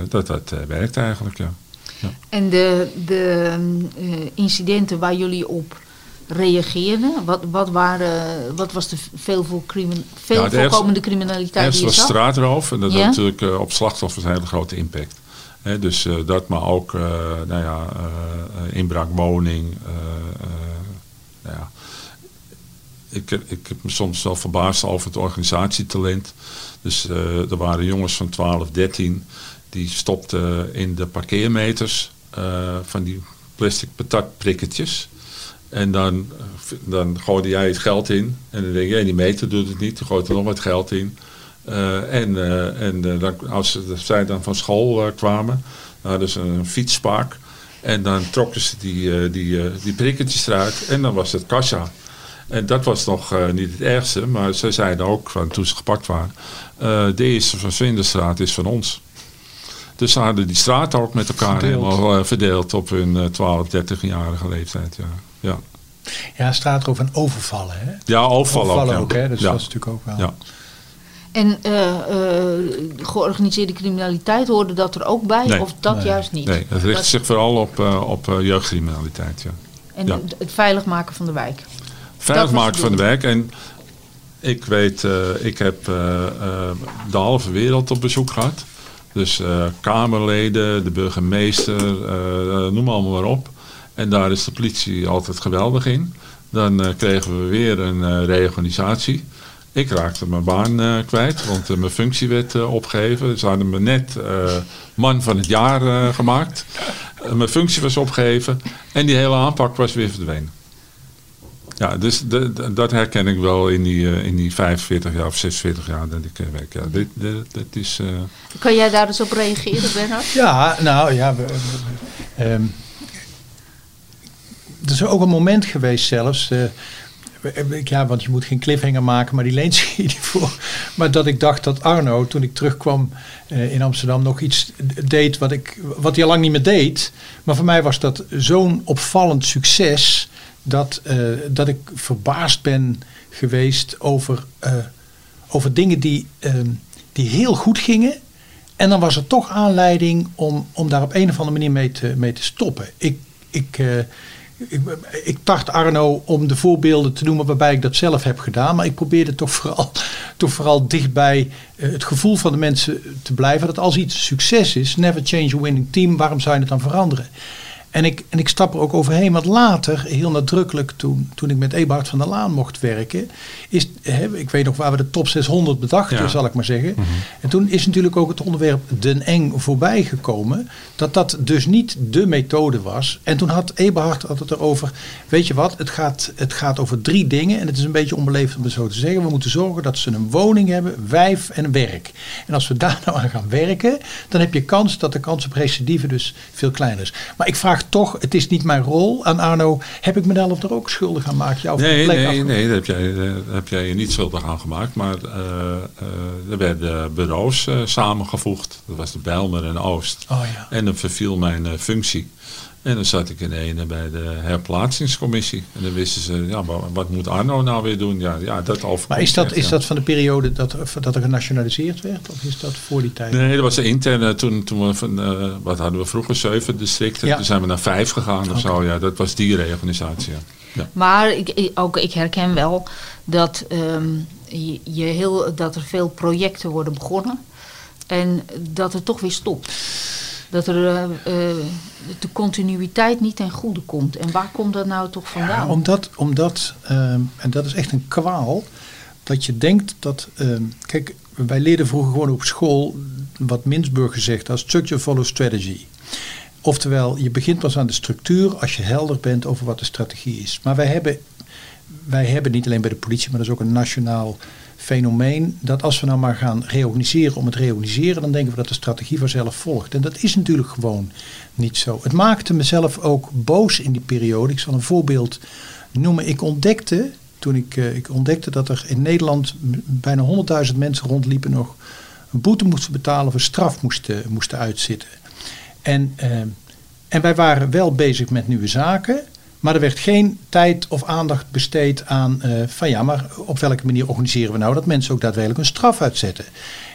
dat dat, werkt eigenlijk. Ja. En de, de incidenten waar jullie op reageerden, wat, wat, waren, wat was de veel, voor crimin, veel Ja, voorkomende criminaliteit die je was zag? straatroof en dat Ja? had natuurlijk eh, op slachtoffers een hele grote impact. Dus eh, dat, maar ook eh, nou ja, inbraak woning. nou ja. ik, ik heb me soms wel verbaasd over het organisatietalent. Dus er waren jongens van 12, 13 die stopten in de parkeermeters van die plastic patatprikketjes. En dan, dan gooide jij het geld in. En dan denk je, "Hé, die meter doet het niet. Dan gooit er nog wat geld in. Eh, en eh, en eh, dan, als ze- zij dan van school kwamen, hadden ze een fietspark. En dan trokken ze die, die, die prikketjes eruit. En dan was het kassa. En dat was nog niet het ergste. Maar ze zeiden ook, van, toen ze gepakt waren... de eerste van Svinderstraat is van ons. Dus ze hadden die straat ook met elkaar Verdeeld. helemaal verdeeld op hun eh, 12, 13-jarige leeftijd. Ja, ja. Ja, staat er over een overvallen. Hè? ja overvallen, Overvallen ook. ook, ja. hè? Dus ja. dat is natuurlijk ook wel. Ja. En eh, eh, georganiseerde criminaliteit hoorde dat er ook bij, Nee. of dat Nee. juist niet? Nee, het richt Dat- zich vooral op, eh, op jeugdcriminaliteit. Ja. En ja. het- veilig maken van de wijk. Veilig maken van de wijk. En ik weet, eh, ik heb de halve wereld op bezoek gehad. Dus eh, Kamerleden, de burgemeester, eh, noem allemaal maar op. En daar is de politie altijd geweldig in. Dan eh, kregen we weer een eh, reorganisatie. Ik raakte mijn baan eh, kwijt, want mijn functie werd eh, opgegeven. Ze hadden me net eh, man van het jaar eh, gemaakt. Mijn functie was opgegeven en die hele aanpak was weer verdwenen. Ja, dus de, de- dat herken ik wel in die, eh, in die 45 jaar of 46 jaar dat ik werk. Ja, dit, dit, dit is... eh, Kan jij daar eens op reageren, Bernhard? Ja, nou ja. We, we- we- ehm, er is ook een moment geweest zelfs. eh, we- ja, want je moet geen cliffhanger maken, maar die leent zich hiervoor. Maar dat ik dacht dat Arno, toen ik terugkwam eh, in Amsterdam, nog iets deed wat, ik, wat hij al lang niet meer deed. Maar voor mij was dat zo'n opvallend succes. Dat, eh, dat ik verbaasd ben geweest over, eh, over dingen die, ehm, die heel goed gingen. En dan was er toch aanleiding om, om daar op een of andere manier mee te, mee te stoppen. Ik, ik, eh, ik, ik tart Arno om de voorbeelden te noemen waarbij ik dat zelf heb gedaan. Maar ik probeerde toch vooral, toch vooral dichtbij eh, het gevoel van de mensen te blijven. Dat als iets succes is, never change a winning team, waarom zou je het dan veranderen? En ik, en ik stap er ook overheen, want later, heel nadrukkelijk, toen, toen ik met Eberhard van der Laan mocht werken, is, hè, ik weet nog waar we de top 600 bedachten, Ja. zal ik maar zeggen. En toen is natuurlijk ook het onderwerp Den Eng voorbij gekomen, dat dat dus niet de methode was. En toen had Eberhard had het erover, weet je wat, het gaat, het gaat over drie dingen, en het is een beetje onbeleefd om het zo te zeggen. We moeten zorgen dat ze een woning hebben, wijf en werk. En als we daar nou aan gaan werken, dan heb je kans dat de kans op recidive dus veel kleiner is. Maar ik vraag toch, het is niet mijn rol aan Arno, heb ik mezelf er ook schuldig aan maken? Jou van de Nee, nee, nee, daar heb jij, daar heb jij je niet schuldig aan gemaakt. Maar eh, eh, er werden bureaus eh, samengevoegd. Dat was de Bijlmer en Oost. Oh ja. En dan verviel mijn eh, functie. En dan zat ik in ene bij de herplaatsingscommissie. En dan wisten ze, ja, maar wat moet Arno nou weer doen? Ja, ja dat overkomt Maar is dat, echt, is ja. dat van de periode dat, dat er genationaliseerd werd? Of is dat voor die tijd? Nee, dat was de interne. Toen, toen we van, eh, wat hadden we vroeger? Zeven districten. Ja. Toen zijn we naar vijf gegaan of zo. Ja, dat was die reorganisatie. Ja. Ja. Maar ik, ook ik herken wel dat, ehm, je, je heel, dat er veel projecten worden begonnen. En dat het toch weer stopt. Dat er eh, eh, de continuïteit niet ten goede komt. En waar komt dat nou toch vandaan? Ja, omdat, omdat ehm, en dat is echt een kwaal, dat je denkt dat. kijk, wij leerden vroeger gewoon op school wat Minsburg gezegd had: structure follows strategy. Oftewel, je begint pas aan de structuur als je helder bent over wat de strategie is. Maar wij hebben, wij hebben niet alleen bij de politie, maar dat is ook een nationaal fenomeen. Dat als we nou maar gaan reorganiseren om het reorganiseren, dan denken we dat de strategie vanzelf volgt. En dat is natuurlijk gewoon niet zo. Het maakte mezelf ook boos in die periode. Ik zal een voorbeeld noemen. Ik ontdekte, toen ik, eh, ik ontdekte dat er in Nederland bijna 100.000 mensen rondliepen nog een boete moesten betalen of een straf moesten, moesten uitzitten. En, eh, en wij waren wel bezig met nieuwe zaken. Maar er werd geen tijd of aandacht besteed aan eh, van ja, maar op welke manier organiseren we nou dat mensen ook daadwerkelijk een straf uitzetten.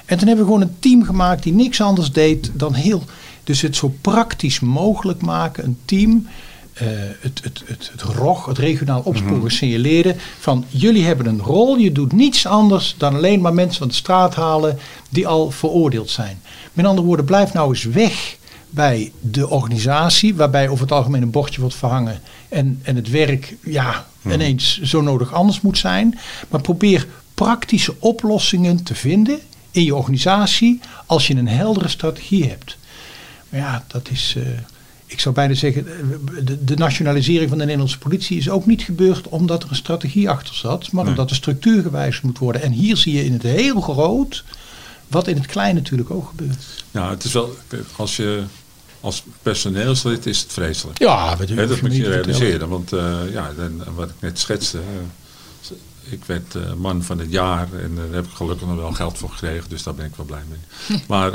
En toen hebben we gewoon een team gemaakt die niks anders deed dan heel, dus het zo praktisch mogelijk maken. Een team, eh, het, het, het, het ROG, het regionaal opsporen, signaleerde van jullie hebben een rol, je doet niets anders dan alleen maar mensen van de straat halen die al veroordeeld zijn. Met andere woorden, blijf nou eens weg bij de organisatie, waarbij over het algemeen een bordje wordt verhangen en, en het werk ja, ineens zo nodig anders moet zijn. Maar probeer praktische oplossingen te vinden in je organisatie als je een heldere strategie hebt. Maar ja, dat is. eh, ik zou bijna zeggen, eh, de, de nationalisering van de Nederlandse politie is ook niet gebeurd omdat er een strategie achter zat, maar Nee. omdat de structuur gewijzigd moet worden. En hier zie je in het heel groot wat in het klein natuurlijk ook gebeurt. Ja, het is wel, als je als personeelslid is het vreselijk. Ja, Hè, dat moet je realiseren, want eh, ja, dan, wat ik net schetste, eh, ik werd eh, man van het jaar en daar heb ik gelukkig nog wel geld voor gekregen, dus daar ben ik wel blij mee. Maar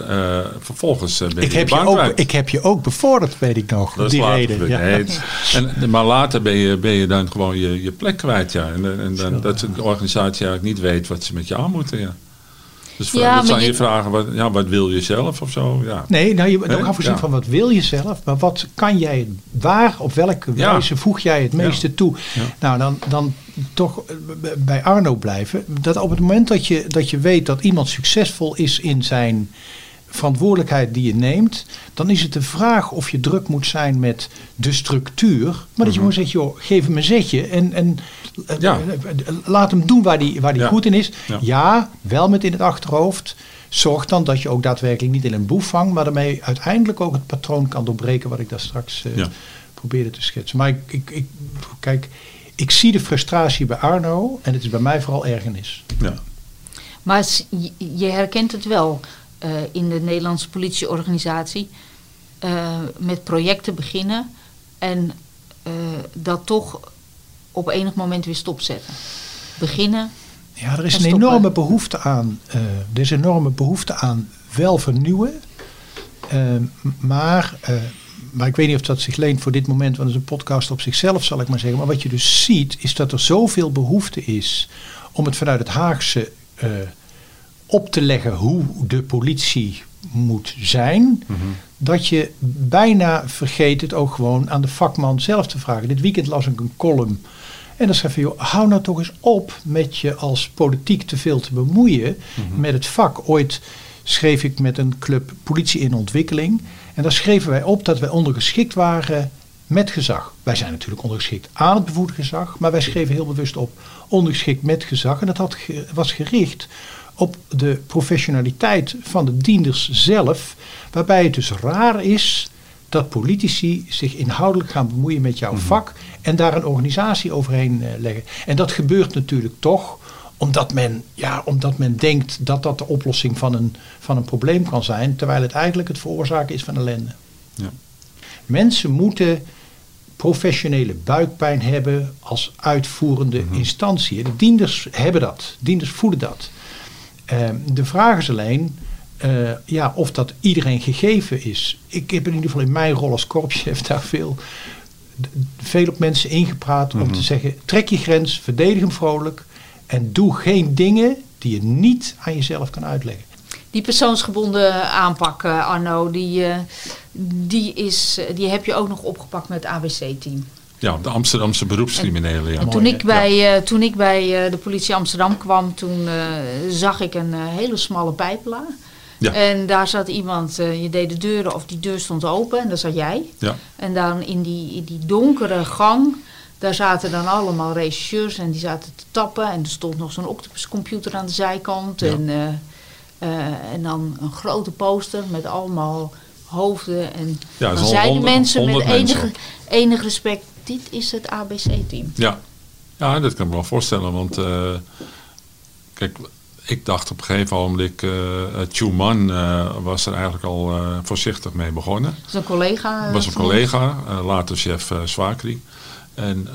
vervolgens ben Ik je heb, je ook, ik heb je ook bevorderd, weet ik nog. Dat die reden. Ja. En, maar later ben je, ben je dan gewoon je, je plek kwijt, ja. En, en dan, dat de organisatie eigenlijk niet weet wat ze met je aan moeten, ja. Dus Ja, dat zou je, je- vragen, wat, ja, wat wil je zelf of zo? Ja. Nee, nou, je moet Hè? ook afgezien Ja. van wat wil je zelf, maar wat kan jij, waar, op welke Ja. wijze voeg jij het meeste toe? Ja. Nou, dan, dan toch eh, bij Arno blijven. Dat op het moment dat je, dat je weet dat iemand succesvol is in zijn verantwoordelijkheid die je neemt, dan is het de vraag of je druk moet zijn met de structuur. Maar dat je gewoon zegt, joh, geef hem een zetje en, en eh, Mhm. Ja. eh, laat hem doen waar hij waar die Ja. goed in is. Ja. Ja, wel met in het achterhoofd. Zorg dan dat je ook daadwerkelijk niet in een boef vangt, maar daarmee uiteindelijk ook het patroon kan doorbreken wat ik daar straks eh, Ja. probeerde te schetsen. Maar ik, ik, ik, kijk, ik zie de frustratie bij Arno en het is bij mij vooral ergernis. Ja. Maar je herkent het wel eh, in de Nederlandse politieorganisatie. eh, met projecten beginnen en eh, dat toch op enig moment weer stopzetten. Beginnen. Ja, er is En een stoppen. enorme behoefte aan. er is een enorme behoefte aan wel vernieuwen. Maar, maar ik weet niet of dat zich leent voor dit moment, want het is een podcast op zichzelf, zal ik maar zeggen. Maar wat je dus ziet, is dat er zoveel behoefte is om het vanuit het Haagse op te leggen hoe de politie moet zijn. Dat je bijna vergeet het ook gewoon aan de vakman zelf te vragen. Dit weekend las ik een column. En dan schreef je, joh, hou nou toch eens op met je als politiek te veel te bemoeien met het vak. Ooit schreef ik met een club Politie in Ontwikkeling. En daar schreven wij op dat wij ondergeschikt waren met gezag. Wij zijn natuurlijk ondergeschikt aan het bevoegd gezag, maar wij schreven heel bewust op ondergeschikt met gezag. En dat had, was gericht op de professionaliteit van de dienders zelf, waarbij het dus raar is dat politici zich inhoudelijk gaan bemoeien met jouw vak en daar een organisatie overheen eh, leggen. En dat gebeurt natuurlijk toch omdat men, ja, omdat men denkt dat dat de oplossing van een, van een probleem kan zijn, terwijl het eigenlijk het veroorzaken is van ellende. Ja. Mensen moeten professionele buikpijn hebben als uitvoerende instantie. De dienders hebben dat. Dienders voelen dat. Ehm, de vraag is alleen eh, ja, of dat iedereen gegeven is. Ik heb in ieder geval in mijn rol als korpschef daar veel, veel op mensen ingepraat om te zeggen: trek je grens, verdedig hem vrolijk en doe geen dingen die je niet aan jezelf kan uitleggen. Die persoonsgebonden aanpak, eh, Arno, die, eh, die, is, die heb je ook nog opgepakt met het ABC-team. Ja, de Amsterdamse beroepscriminelen. Ja. En toen ik, bij, eh, toen ik bij eh, de politie Amsterdam kwam, toen eh, zag ik een eh, hele smalle pijpelaar. Ja. En daar zat iemand, eh, je deed de deuren of die deur stond open en daar zat jij. Ja. En dan in die, in die donkere gang, daar zaten dan allemaal regisseurs en die zaten te tappen. En er stond nog zo'n octopuscomputer aan de zijkant. Ja. En, eh, eh, en dan een grote poster met allemaal hoofden. En Ja, dan zeiden mensen met mensen. enig respect, dit is het ABC-team. Ja. ja, dat kan ik me wel voorstellen. Want eh, kijk, ik dacht op een gegeven moment, uh, Chuman uh, was er eigenlijk al uh, voorzichtig mee begonnen. Dat is een collega. was een collega, uh, later chef uh, Swakri. En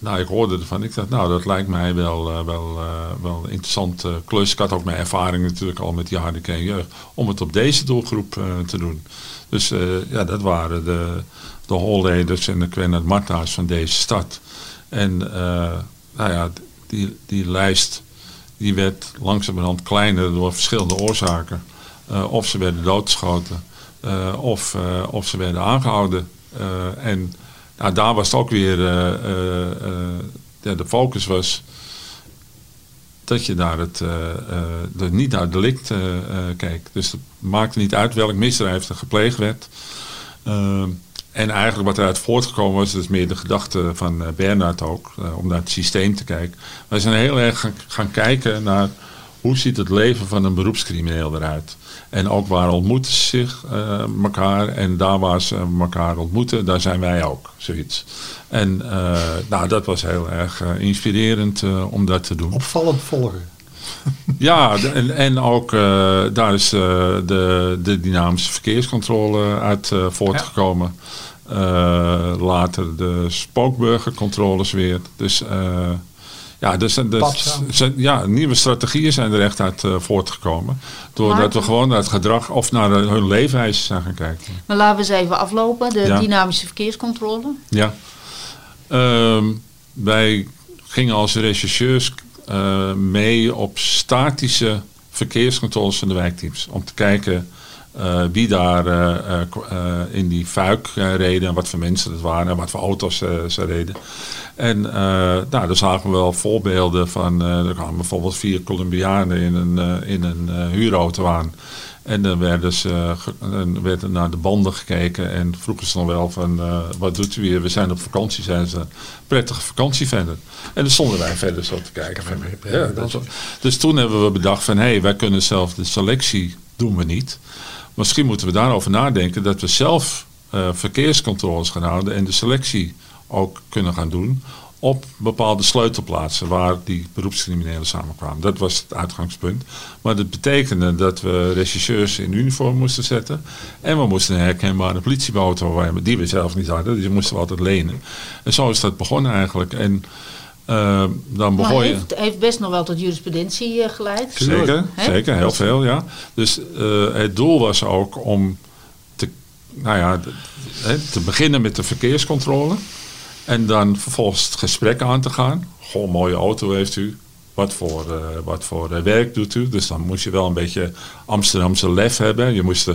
nou, ik hoorde ervan. Ik dacht, nou, dat lijkt mij wel, uh, wel, uh, wel een interessante klus. Ik had ook mijn ervaring natuurlijk al met jaren en jeugd. Om het op deze doelgroep uh, te doen. Dus ja, dat waren de, de holleders en de Quennert Marta's van deze stad. En nou ja, die, die lijst die werd langzamerhand kleiner door verschillende oorzaken. Uh, of ze werden doodgeschoten, uh, of, of ze werden aangehouden. en nou, daar was het ook weer, ja, de focus was dat je naar het, de, niet naar het delict kijkt. Dus het maakte niet uit welk misdrijf er gepleegd werd. En eigenlijk wat eruit voortgekomen was, dat is meer de gedachte van Bernard ook, om naar het systeem te kijken. Wij zijn heel erg gaan, kijken naar hoe ziet het leven van een beroepscrimineel eruit. En ook waar ontmoeten ze zich uh, elkaar. En daar waar ze elkaar ontmoeten, daar zijn wij ook. Zoiets. En nou, dat was heel erg inspirerend om dat te doen. Opvallend volgen. Ja, en, en ook daar is de, de dynamische verkeerscontrole uit voortgekomen. Ja. later de spookburgercontroles weer. Dus ja, dus, dus ja, nieuwe strategieën zijn er echt uit uh, voortgekomen. Doordat we gewoon naar het gedrag of naar hun leefwijze zijn gaan kijken. Maar laten we eens even aflopen. De dynamische verkeerscontrole. Ja. Uh, wij gingen als rechercheurs uh, mee op statische verkeerscontroles van de wijkteams. Om te kijken uh, wie daar uh, in die fuik reden en wat voor mensen het waren en wat voor auto's ze reden. En nou, daar zagen we wel voorbeelden van, er kwamen bijvoorbeeld vier Colombianen in een, in een huurauto aan. En dan werden ze, dan werd er naar de banden gekeken en vroegen ze dan wel van, wat doet u hier? We zijn op vakantie, zijn ze. Prettige vakantie verder. En dan stonden wij verder zo te kijken. Van, ja, dat, dus toen hebben we bedacht van, hé, hey, wij kunnen zelf de selectie doen we niet. Misschien moeten we daarover nadenken dat we zelf uh, verkeerscontroles gaan houden en de selectie ook kunnen gaan doen op bepaalde sleutelplaatsen waar die beroepscriminelen samenkwamen. Dat was het uitgangspunt. Maar dat betekende dat we regisseurs in uniform moesten zetten. En we moesten een herkenbare politieauto hebben, die we zelf niet hadden. Dus die moesten we altijd lenen. En zo is dat begonnen eigenlijk. En uh, dan begon maar heeft, heeft best nog wel tot jurisprudentie uh, geleid. Zeker, zeker, heel veel, ja. Dus uh, het doel was ook om te, nou ja, te beginnen met de verkeerscontrole. En dan vervolgens het gesprek aan te gaan. Goh, mooie auto heeft u. Wat voor, wat voor werk doet u? Dus dan moest je wel een beetje Amsterdamse lef hebben. Je moest,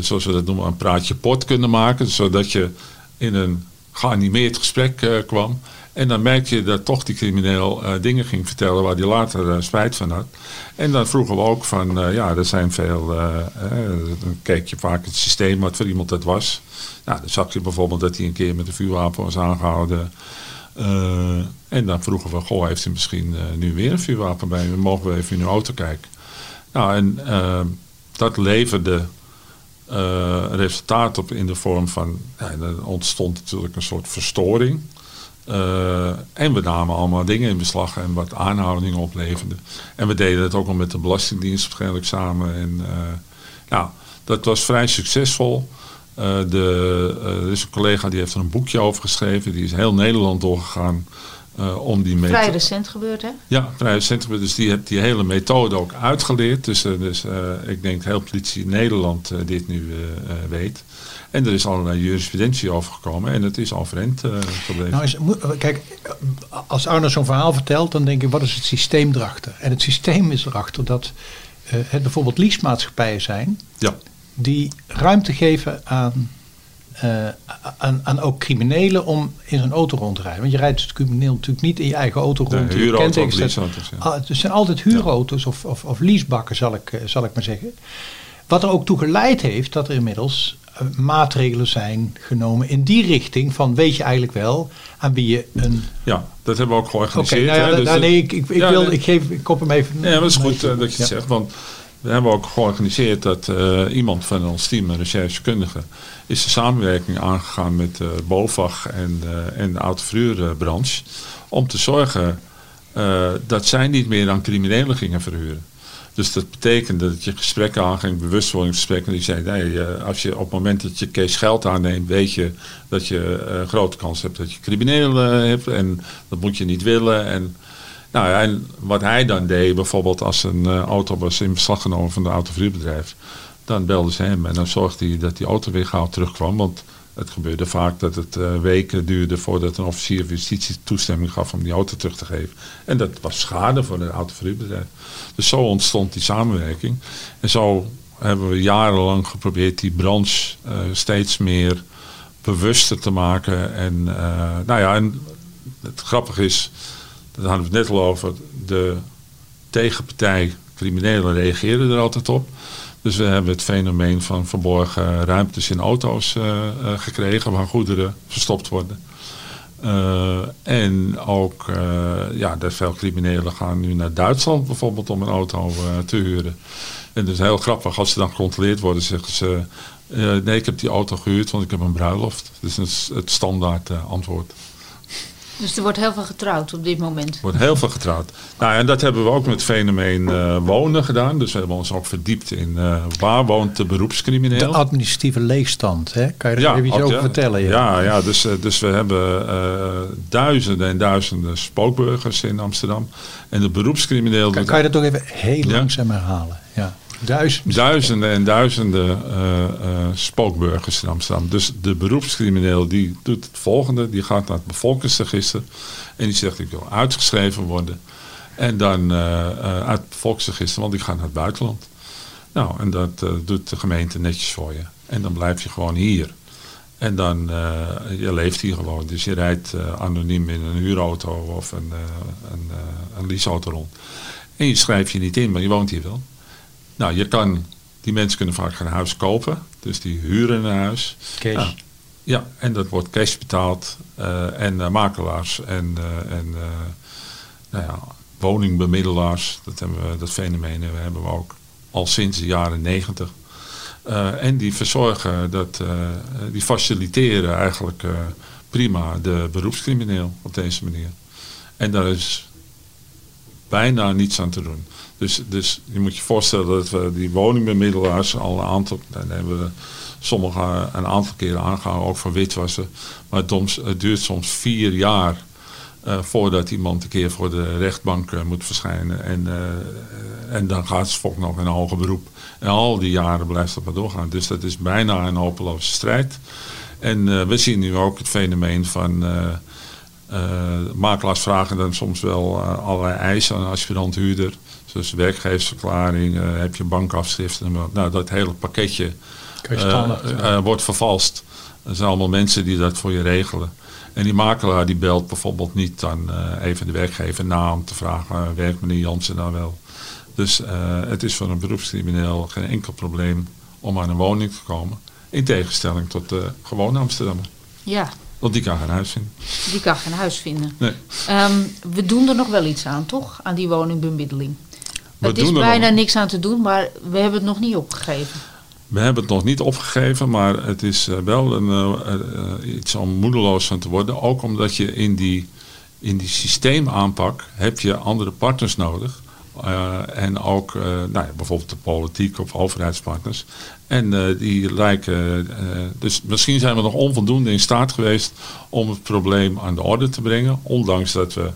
zoals we dat noemen, een praatje pot kunnen maken. Zodat je in een geanimeerd gesprek kwam. En dan merk je dat toch die crimineel uh, dingen ging vertellen waar hij later uh, spijt van had. En dan vroegen we ook van, uh, ja, er zijn veel, dan keek je vaak het systeem wat voor iemand dat was. Nou, dan zag je bijvoorbeeld dat hij een keer met een vuurwapen was aangehouden. en dan vroegen we, goh, heeft hij misschien nu weer een vuurwapen bij hem? Mogen we even in uw auto kijken? Nou, en dat leverde resultaat op in de vorm van, ja, er ontstond natuurlijk een soort verstoring. Uh, en we namen allemaal dingen in beslag en wat aanhoudingen opleverden. En we deden het ook al met de Belastingdienst waarschijnlijk samen. En uh, nou, dat was vrij succesvol. Uh, de, er is een collega die heeft er een boekje over geschreven. Die is heel Nederland doorgegaan om die methode... Vrij recent gebeurd, hè? Ja, vrij recent gebeurd. Dus die heeft die hele methode ook uitgeleerd. Dus, dus ik denk dat heel politie Nederland dit nu weet. En er is allerlei jurisprudentie over gekomen en het is overeind uh, gebleven. Nou is, kijk, als Arno zo'n verhaal vertelt, dan denk ik, wat is het systeem erachter? En het systeem is erachter dat uh, het bijvoorbeeld leasemaatschappijen zijn, ja. die ruimte geven aan, uh, aan, aan ook criminelen om in zijn auto rond te rijden. Want je rijdt als crimineel natuurlijk niet in je eigen auto rond. De huurauto of leaseauto's, ja. Ah, het zijn altijd huurauto's of, of, of leasebakken, zal ik, zal ik maar zeggen. Wat er ook toe geleid heeft dat er inmiddels eh, maatregelen zijn genomen in die richting van weet je eigenlijk wel aan wie je een... Ja, dat hebben we ook georganiseerd. Okay, nou ja, dus nee, ik, ik, ik wil, ik, geef, ik kop hem even... Ja, dat is goed uh, dat je het zegt, want we hebben ook georganiseerd dat uh, iemand van ons team, een recherchekundige, is de samenwerking aangegaan met uh, BOVAG en, en de autoverhuurbranche om te zorgen dat zij niet meer aan criminelen gingen verhuren. Dus dat betekende dat je gesprekken aanging, bewustwordingsgesprekken. Die zei, nee, eh, als je op het moment dat je cash geld aanneemt, weet je dat je uh, grote kans hebt dat je criminelen uh, hebt. En dat moet je niet willen. En, nou, en wat hij dan deed, bijvoorbeeld als een auto was in beslag genomen van een autoverhuurbedrijf. Dan belden ze hem en dan zorgde hij dat die auto weer gauw terugkwam. Want het gebeurde vaak dat het weken duurde voordat een officier van justitie toestemming gaf om die auto terug te geven. En dat was schade voor het autoverhuurbedrijf. Dus zo ontstond die samenwerking. En zo hebben we jarenlang geprobeerd die branche uh, steeds meer bewuster te maken. En uh, nou ja, en het grappige is, daar hadden we het net al over, de tegenpartij, criminelen, reageren er altijd op. Dus we hebben het fenomeen van verborgen ruimtes in auto's gekregen waar goederen verstopt worden. En ook ja, dat veel criminelen gaan nu naar Duitsland bijvoorbeeld om een auto te huren. En dat is heel grappig, als ze dan gecontroleerd worden, zeggen ze... Nee, ik heb die auto gehuurd, want ik heb een bruiloft. Dus dat is het standaard antwoord. Dus er wordt heel veel getrouwd op dit moment? Er wordt heel veel getrouwd. Nou, en dat hebben we ook met fenomeen uh, wonen gedaan. Dus we hebben ons ook verdiept in waar woont de beroepscrimineel. De administratieve leegstand, hè? kan je er ja, even iets over vertellen? Ja, ja, ja dus, dus we hebben duizenden en duizenden spookburgers in Amsterdam. En de beroepscrimineel... Kan, kan je dat toch even heel langzaam herhalen? Ja. Duizenden. En duizenden uh, uh, spookburgers in Amsterdam. Dus de beroepscrimineel die doet het volgende. Die gaat naar het bevolkingsregister. En die zegt ik wil uitgeschreven worden. En dan uh, uit het bevolkingsregister, want die gaat naar het buitenland. Nou, en dat doet de gemeente netjes voor je. En dan blijf je gewoon hier. En dan, je leeft hier gewoon. Dus je rijdt anoniem in een huurauto of een, een, een leaseauto rond. En je schrijft je niet in, maar je woont hier wel. Nou, je kan, die mensen kunnen vaak een huis kopen. Dus die huren een huis. Cash. Nou, ja, en dat wordt cash betaald. Uh, en uh, makelaars en, uh, en nou ja, woningbemiddelaars. Dat, hebben we, dat fenomeen hebben we ook al sinds de jaren negentig. en die verzorgen, dat, die faciliteren eigenlijk prima de beroepscrimineel op deze manier. En daar is bijna niets aan te doen. Dus, dus je moet je voorstellen dat we die woningbemiddelaars al een aantal, dan hebben we sommige een aantal keren aangehouden, ook voor witwassen. Maar het, duurt soms vier jaar uh, voordat iemand een keer voor de rechtbank uh, moet verschijnen. En, uh, en dan gaat volk nog in een hoger beroep. En al die jaren blijft dat maar doorgaan. Dus dat is bijna een hopeloze strijd. En we zien nu ook het fenomeen van... makelaars vragen dan soms wel allerlei eisen aan een aspirant huurder. Dus werkgeversverklaring, uh, heb je bankafschriften. Nou, dat hele pakketje uh, wordt vervalst. Er zijn allemaal mensen die dat voor je regelen. En die makelaar die belt bijvoorbeeld niet dan even de werkgever na om te vragen, werkt meneer Jansen nou wel? Dus het is voor een beroepscrimineel geen enkel probleem om aan een woning te komen. In tegenstelling tot de gewone Amsterdammer. Ja. Want die kan geen huis vinden. Die kan geen huis vinden. Nee. Um, we doen er nog wel iets aan, toch? Aan die woningbemiddeling het is bijna niks aan te doen, maar we hebben het nog niet opgegeven. We hebben het nog niet opgegeven, maar het is eh, wel een, uh, iets om moedeloos van te worden. Ook omdat je in die, in die systeemaanpak heb je andere partners nodig. Uh, en ook nou ja, bijvoorbeeld de politiek of overheidspartners. En die lijken, dus misschien zijn we nog onvoldoende in staat geweest om het probleem aan de orde te brengen. Ondanks dat we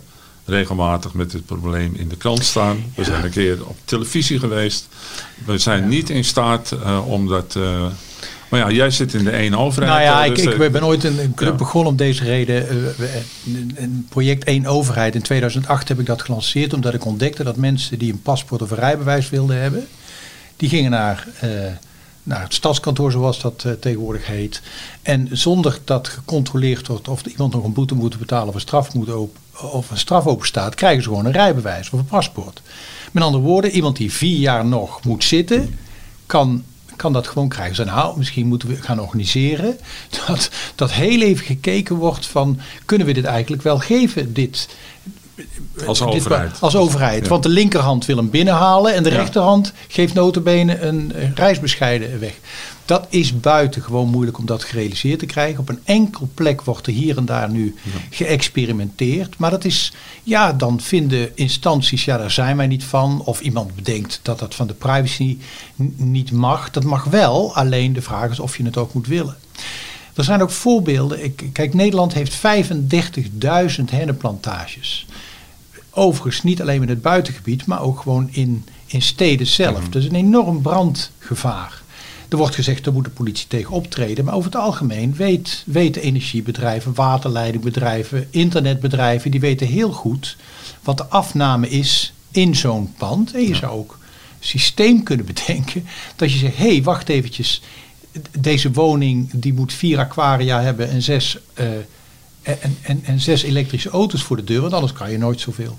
regelmatig met dit probleem in de krant staan. We zijn een keer op televisie geweest. We zijn niet in staat uh, om dat... Uh, maar ja, jij zit in de één overheid. Nou ja, dus ik, ik ben ooit een, club begonnen om deze reden. Uh, een project één overheid. In 2008 heb ik dat gelanceerd omdat ik ontdekte dat mensen die een paspoort of een rijbewijs wilden hebben... die gingen naar naar het stadskantoor zoals dat uh, tegenwoordig heet. En zonder dat gecontroleerd wordt of iemand nog een boete moet betalen of een straf, moet op, of een straf open staat, krijgen ze gewoon een rijbewijs of een paspoort. Met andere woorden, iemand die vier jaar nog moet zitten, kan, kan dat gewoon krijgen. Ze nou, misschien moeten we gaan organiseren dat, dat heel even gekeken wordt van, kunnen we dit eigenlijk wel geven, dit, als overheid. als overheid. Want de linkerhand wil hem binnenhalen en de rechterhand geeft notabene een reisbescheiden weg. Dat is buitengewoon moeilijk om dat gerealiseerd te krijgen. Op een enkel plek wordt er hier en daar nu geëxperimenteerd. Maar dat is, ja, dan vinden instanties, ja, daar zijn wij niet van. Of iemand bedenkt dat dat van de privacy niet mag. Dat mag wel, alleen de vraag is of je het ook moet willen. Er zijn ook voorbeelden. Ik, kijk, Nederland heeft 35.000 hennenplantages. Overigens niet alleen in het buitengebied, maar ook gewoon in, in steden zelf. Mm. Dus een enorm brandgevaar. Er wordt gezegd, daar moet de politie tegen optreden. Maar over het algemeen weet, weten energiebedrijven, waterleidingbedrijven, internetbedrijven, die weten heel goed wat de afname is in zo'n pand. En je zou ook systeem kunnen bedenken dat je zegt, hé, hey, wacht eventjes. Deze woning die moet vier aquaria hebben en zes, uh, en, en, en zes elektrische auto's voor de deur, want anders kan je nooit zoveel.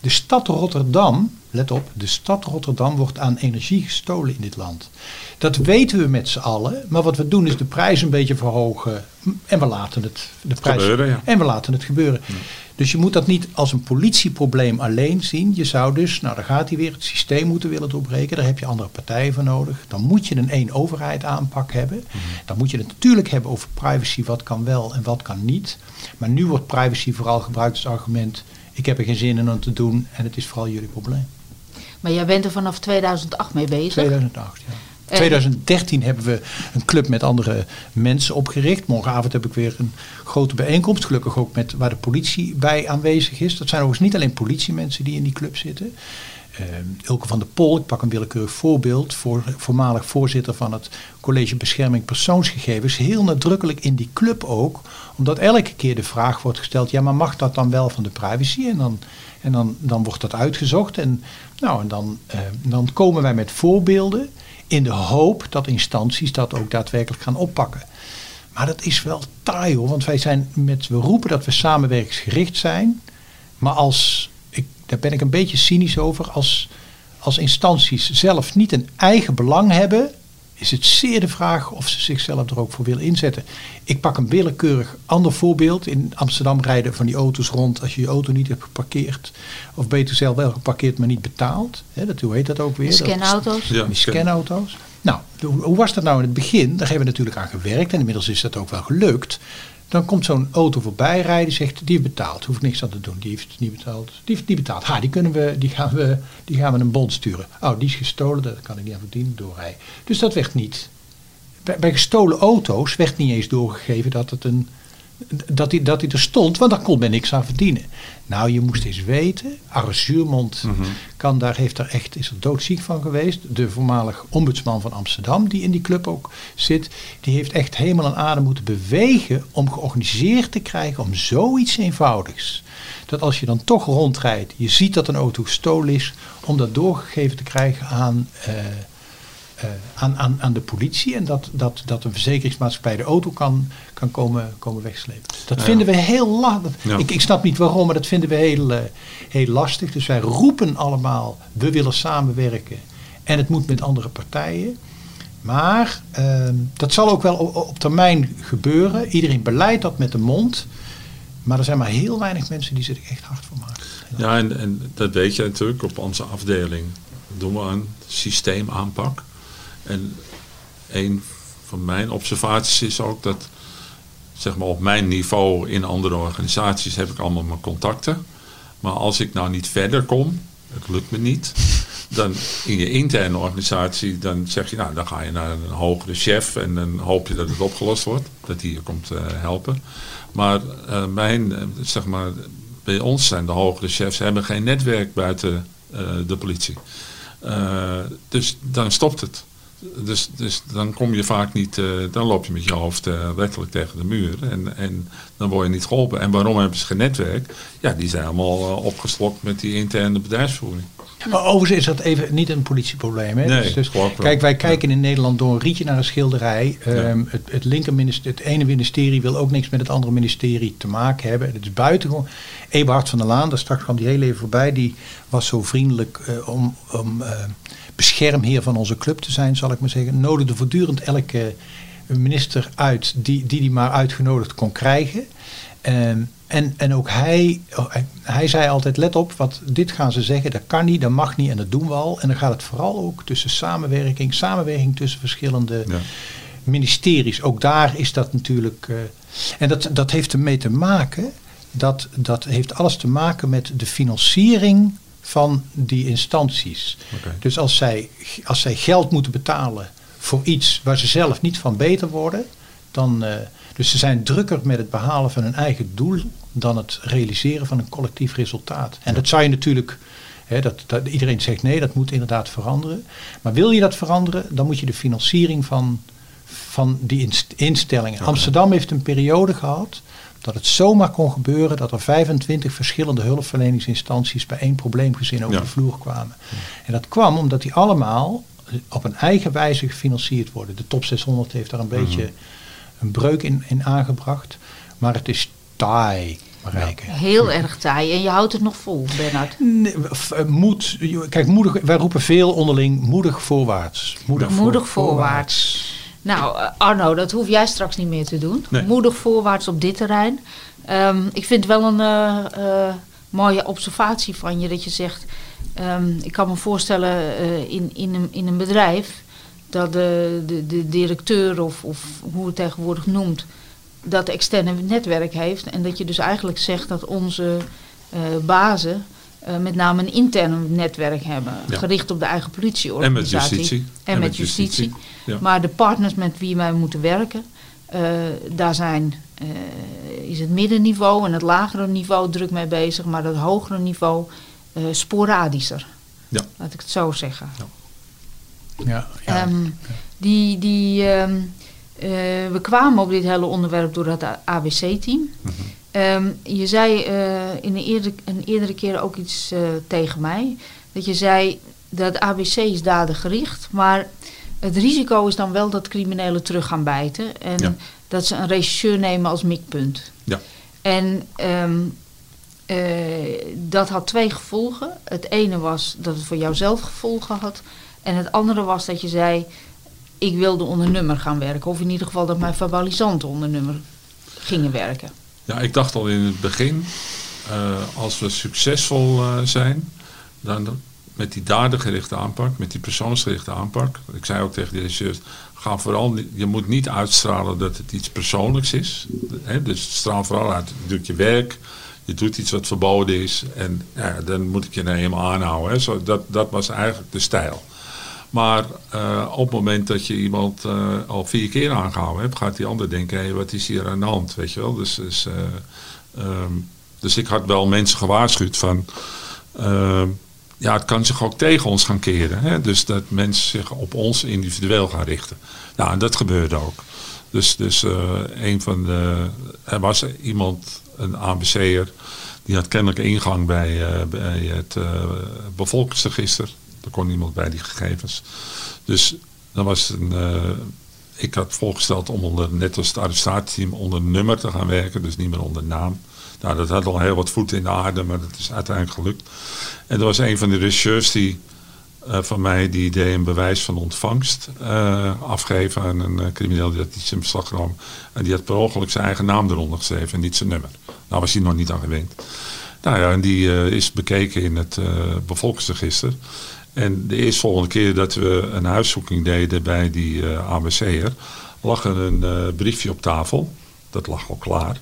De stad Rotterdam, let op, de stad Rotterdam wordt aan energie gestolen in dit land. Dat weten we met z'n allen, maar wat we doen is de prijs een beetje verhogen en we laten het, de prijs, Gebeuren, ja. en we laten het gebeuren. Dus je moet dat niet als een politieprobleem alleen zien. Je zou dus, nou dan gaat hij weer, het systeem moeten willen doorbreken. Daar heb je andere partijen voor nodig. Dan moet je een één overheid aanpak hebben. Dan moet je het natuurlijk hebben over privacy, wat kan wel en wat kan niet. Maar nu wordt privacy vooral gebruikt als argument. Ik heb er geen zin in om te doen en het is vooral jullie probleem. Maar jij bent er vanaf 2008 mee bezig. 2008, ja. En- 2013 hebben we een club met andere mensen opgericht. Morgenavond heb ik weer een grote bijeenkomst. Gelukkig ook met waar de politie bij aanwezig is. Dat zijn overigens niet alleen politiemensen die in die club zitten. Eh, Ilke van der Pol, ik pak een willekeurig voorbeeld, voor, voormalig voorzitter van het College Bescherming Persoonsgegevens, heel nadrukkelijk in die club ook, omdat elke keer de vraag wordt gesteld, ja maar mag dat dan wel van de privacy? En dan, en dan, dan wordt dat uitgezocht en, nou, en dan, eh, dan komen wij met voorbeelden in de hoop dat instanties dat ook daadwerkelijk gaan oppakken. Maar dat is wel taai hoor, want wij zijn met, we roepen dat we samenwerkingsgericht zijn, maar als, daar ben ik een beetje cynisch over, als, als instanties zelf niet een eigen belang hebben, is het zeer de vraag of ze zichzelf er ook voor willen inzetten. Ik pak een willekeurig ander voorbeeld. In Amsterdam rijden van die auto's rond als je je auto niet hebt geparkeerd. Of beter zelf wel geparkeerd, maar niet betaald. Hè, dat, hoe heet dat ook weer? Scanauto's. Ja, die scanauto's. Nou, hoe hoe was dat nou in het begin? Daar hebben we natuurlijk aan gewerkt en inmiddels is dat ook wel gelukt. Dan komt zo'n auto voorbij rijden, zegt die heeft betaald, hoef ik niks aan te doen. Die heeft niet betaald. Die heeft niet betaald. Ha, die, kunnen we, die, gaan we, die gaan we een bon sturen. Oh, die is gestolen, daar kan ik niet aan verdienen, doorrijden. Dus dat werd niet. Bij, bij gestolen auto's werd niet eens doorgegeven dat het een dat hij, dat hij er stond, want daar kon men niks aan verdienen. Nou, je moest eens weten, Arre Zuurmond kan daar, heeft daar echt, is er doodziek van geweest. De voormalig ombudsman van Amsterdam, die in die club ook zit, die heeft echt hemel en adem moeten bewegen om georganiseerd te krijgen om zoiets eenvoudigs. Dat als je dan toch rondrijdt, je ziet dat een auto gestolen is, om dat doorgegeven te krijgen aan... eh, eh, aan, aan, aan de politie en dat, dat, dat een verzekeringsmaatschappij de auto kan, kan komen, komen wegslepen. Dat Ja. vinden we heel lastig. Ja. Ik, ik snap niet waarom, maar dat vinden we heel, eh, heel lastig. Dus wij roepen allemaal, we willen samenwerken en het moet met andere partijen. Maar ehm, dat zal ook wel op termijn gebeuren. Iedereen beleidt dat met de mond. Maar er zijn maar heel weinig mensen die zich er echt hard voor maken. Ja, en, en dat weet je natuurlijk. Op onze afdeling doen we een systeemaanpak. En een van mijn observaties is ook dat, zeg maar op mijn niveau in andere organisaties heb ik allemaal mijn contacten. Maar als ik nou niet verder kom, het lukt me niet, dan in je interne organisatie, dan zeg je, nou, dan ga je naar een hogere chef en dan hoop je dat het opgelost wordt, dat die je komt eh, helpen. Maar eh, mijn, eh, zeg maar, bij ons zijn de hogere chefs hebben geen netwerk buiten de politie. Dus dan stopt het. Dus, dus dan kom je vaak niet, eh, dan loop je met je hoofd eh, letterlijk tegen de muur en, en dan word je niet geholpen. En waarom hebben ze geen netwerk? Ja, die zijn allemaal eh, opgeslokt met die interne bedrijfsvoering. Maar overigens is dat even niet een politieprobleem. Hè? Nee, Dus- dus, kijk, wij kijken in Nederland door een rietje naar een schilderij. Ja. Ehm, het, het, linkerministerie, het ene ministerie wil ook niks met het andere ministerie te maken hebben. Het is buitengewoon. Eberhard van der Laan, daar straks kwam die heel even voorbij, die was zo vriendelijk om, om beschermheer van onze club te zijn, zal ik maar zeggen. Nodigde voortdurend elke minister uit die die, die maar uitgenodigd kon krijgen. Ehm, en, en ook hij, oh, hij, hij zei altijd, let op, wat, dit gaan ze zeggen, dat kan niet, dat mag niet en dat doen we al. En dan gaat het vooral ook tussen samenwerking, samenwerking tussen verschillende Ja. ministeries. Ook daar is dat natuurlijk, eh, en dat, dat heeft ermee te maken, dat, dat heeft alles te maken met de financiering van die instanties. Dus als zij, als zij geld moeten betalen voor iets waar ze zelf niet van beter worden, dan, eh, dus ze zijn drukker met het behalen van hun eigen doel dan het realiseren van een collectief resultaat. En dat zou je natuurlijk, hè, dat, dat, iedereen zegt nee, dat moet inderdaad veranderen. Maar wil je dat veranderen, dan moet je de financiering van, van die inst- instellingen. Amsterdam heeft een periode gehad dat het zomaar kon gebeuren dat er 25 verschillende hulpverleningsinstanties bij één probleemgezin over Ja. de vloer kwamen. En dat kwam omdat die allemaal op een eigen wijze gefinancierd worden. De top 600 heeft daar een beetje een breuk in, in aangebracht. Maar het is taai. Marijke. Heel erg taai. En je houdt het nog vol, Bernard. Nee, eh, moed, kijk, moedig, wij roepen veel onderling moedig voorwaarts. Moedig, voor- Moedig voorwaarts. Nou, eh, Arno, dat hoef jij straks niet meer te doen. Nee. Moedig voorwaarts op dit terrein. Ehm, ik vind het wel een eh, eh, mooie observatie van je dat je zegt... ehm, ik kan me voorstellen in, in, een, in een bedrijf... dat de, de, de directeur of, of hoe het tegenwoordig noemt... dat externe netwerk heeft. En dat je dus eigenlijk zegt dat onze bazen... eh, met name een intern netwerk hebben, Ja. gericht op de eigen En met politieorganisatie. justitie. En, met justitie. Ja. Maar de partners met wie wij moeten werken, eh, daar zijn, eh, is het middenniveau en het lagere niveau druk mee bezig, maar dat hogere niveau eh, sporadischer. Ja. Laat ik het zo zeggen. Ja, ja. Ehm, die, die, ehm, eh, we kwamen op dit hele onderwerp door het ABC-team. Ehm, je zei eh, in een, eerder, een eerdere keer ook iets eh, tegen mij. Dat je zei dat ABC is dadengericht, maar het risico is dan wel dat criminelen terug gaan bijten. En Ja. dat ze een regisseur nemen als mikpunt. Ja. En ehm, eh, dat had twee gevolgen. Het ene was dat het voor jouzelf gevolgen had. En het andere was dat je zei, ik wilde onder nummer gaan werken. Of in ieder geval dat mijn verbalisanten onder nummer gingen werken. Ja, ik dacht al in het begin, eh, als we succesvol eh, zijn, dan met die dadengerichte aanpak, met die persoonsgerichte aanpak. Ik zei ook tegen de regisseurs, ga vooral, je moet niet uitstralen dat het iets persoonlijks is. Hè, dus straal vooral uit, je doet je werk, je doet iets wat verboden is en ja, dan moet ik je nou eenmaal aanhouden. Hè. Zo, dat, dat was eigenlijk de stijl. Maar eh, op het moment dat je iemand eh, al vier keer aangehouden hebt, gaat die ander denken, hé, wat is hier aan de hand, weet je wel. Dus, dus, eh, ehm, dus ik had wel mensen gewaarschuwd van, ehm, ja, het kan zich ook tegen ons gaan keren. Hè? Dus dat mensen zich op ons individueel gaan richten. Nou, en dat gebeurde ook. Dus, dus een van de, er was iemand, een ABC'er, die had kennelijk ingang bij, bij het bevolkingsregister. Er kon niemand bij die gegevens. Dus dan was een, eh, ik had voorgesteld om onder, net als het arrestatieteam, onder nummer te gaan werken. Dus niet meer onder naam. Nou, dat had al heel wat voeten in de aarde, maar dat is uiteindelijk gelukt. En er was een van de regisseurs die eh, van mij, die deed een bewijs van ontvangst eh, afgeven aan een crimineel die had iets in beslag genomen. En die had per ongeluk zijn eigen naam eronder geschreven en niet zijn nummer. Nou was hij nog niet aan gewend. Nou ja, en die is bekeken in het bevolkingsregister. En de eerstvolgende keer dat we een huiszoeking deden bij die eh ABC'er, lag er een eh, briefje op tafel. Dat lag al klaar.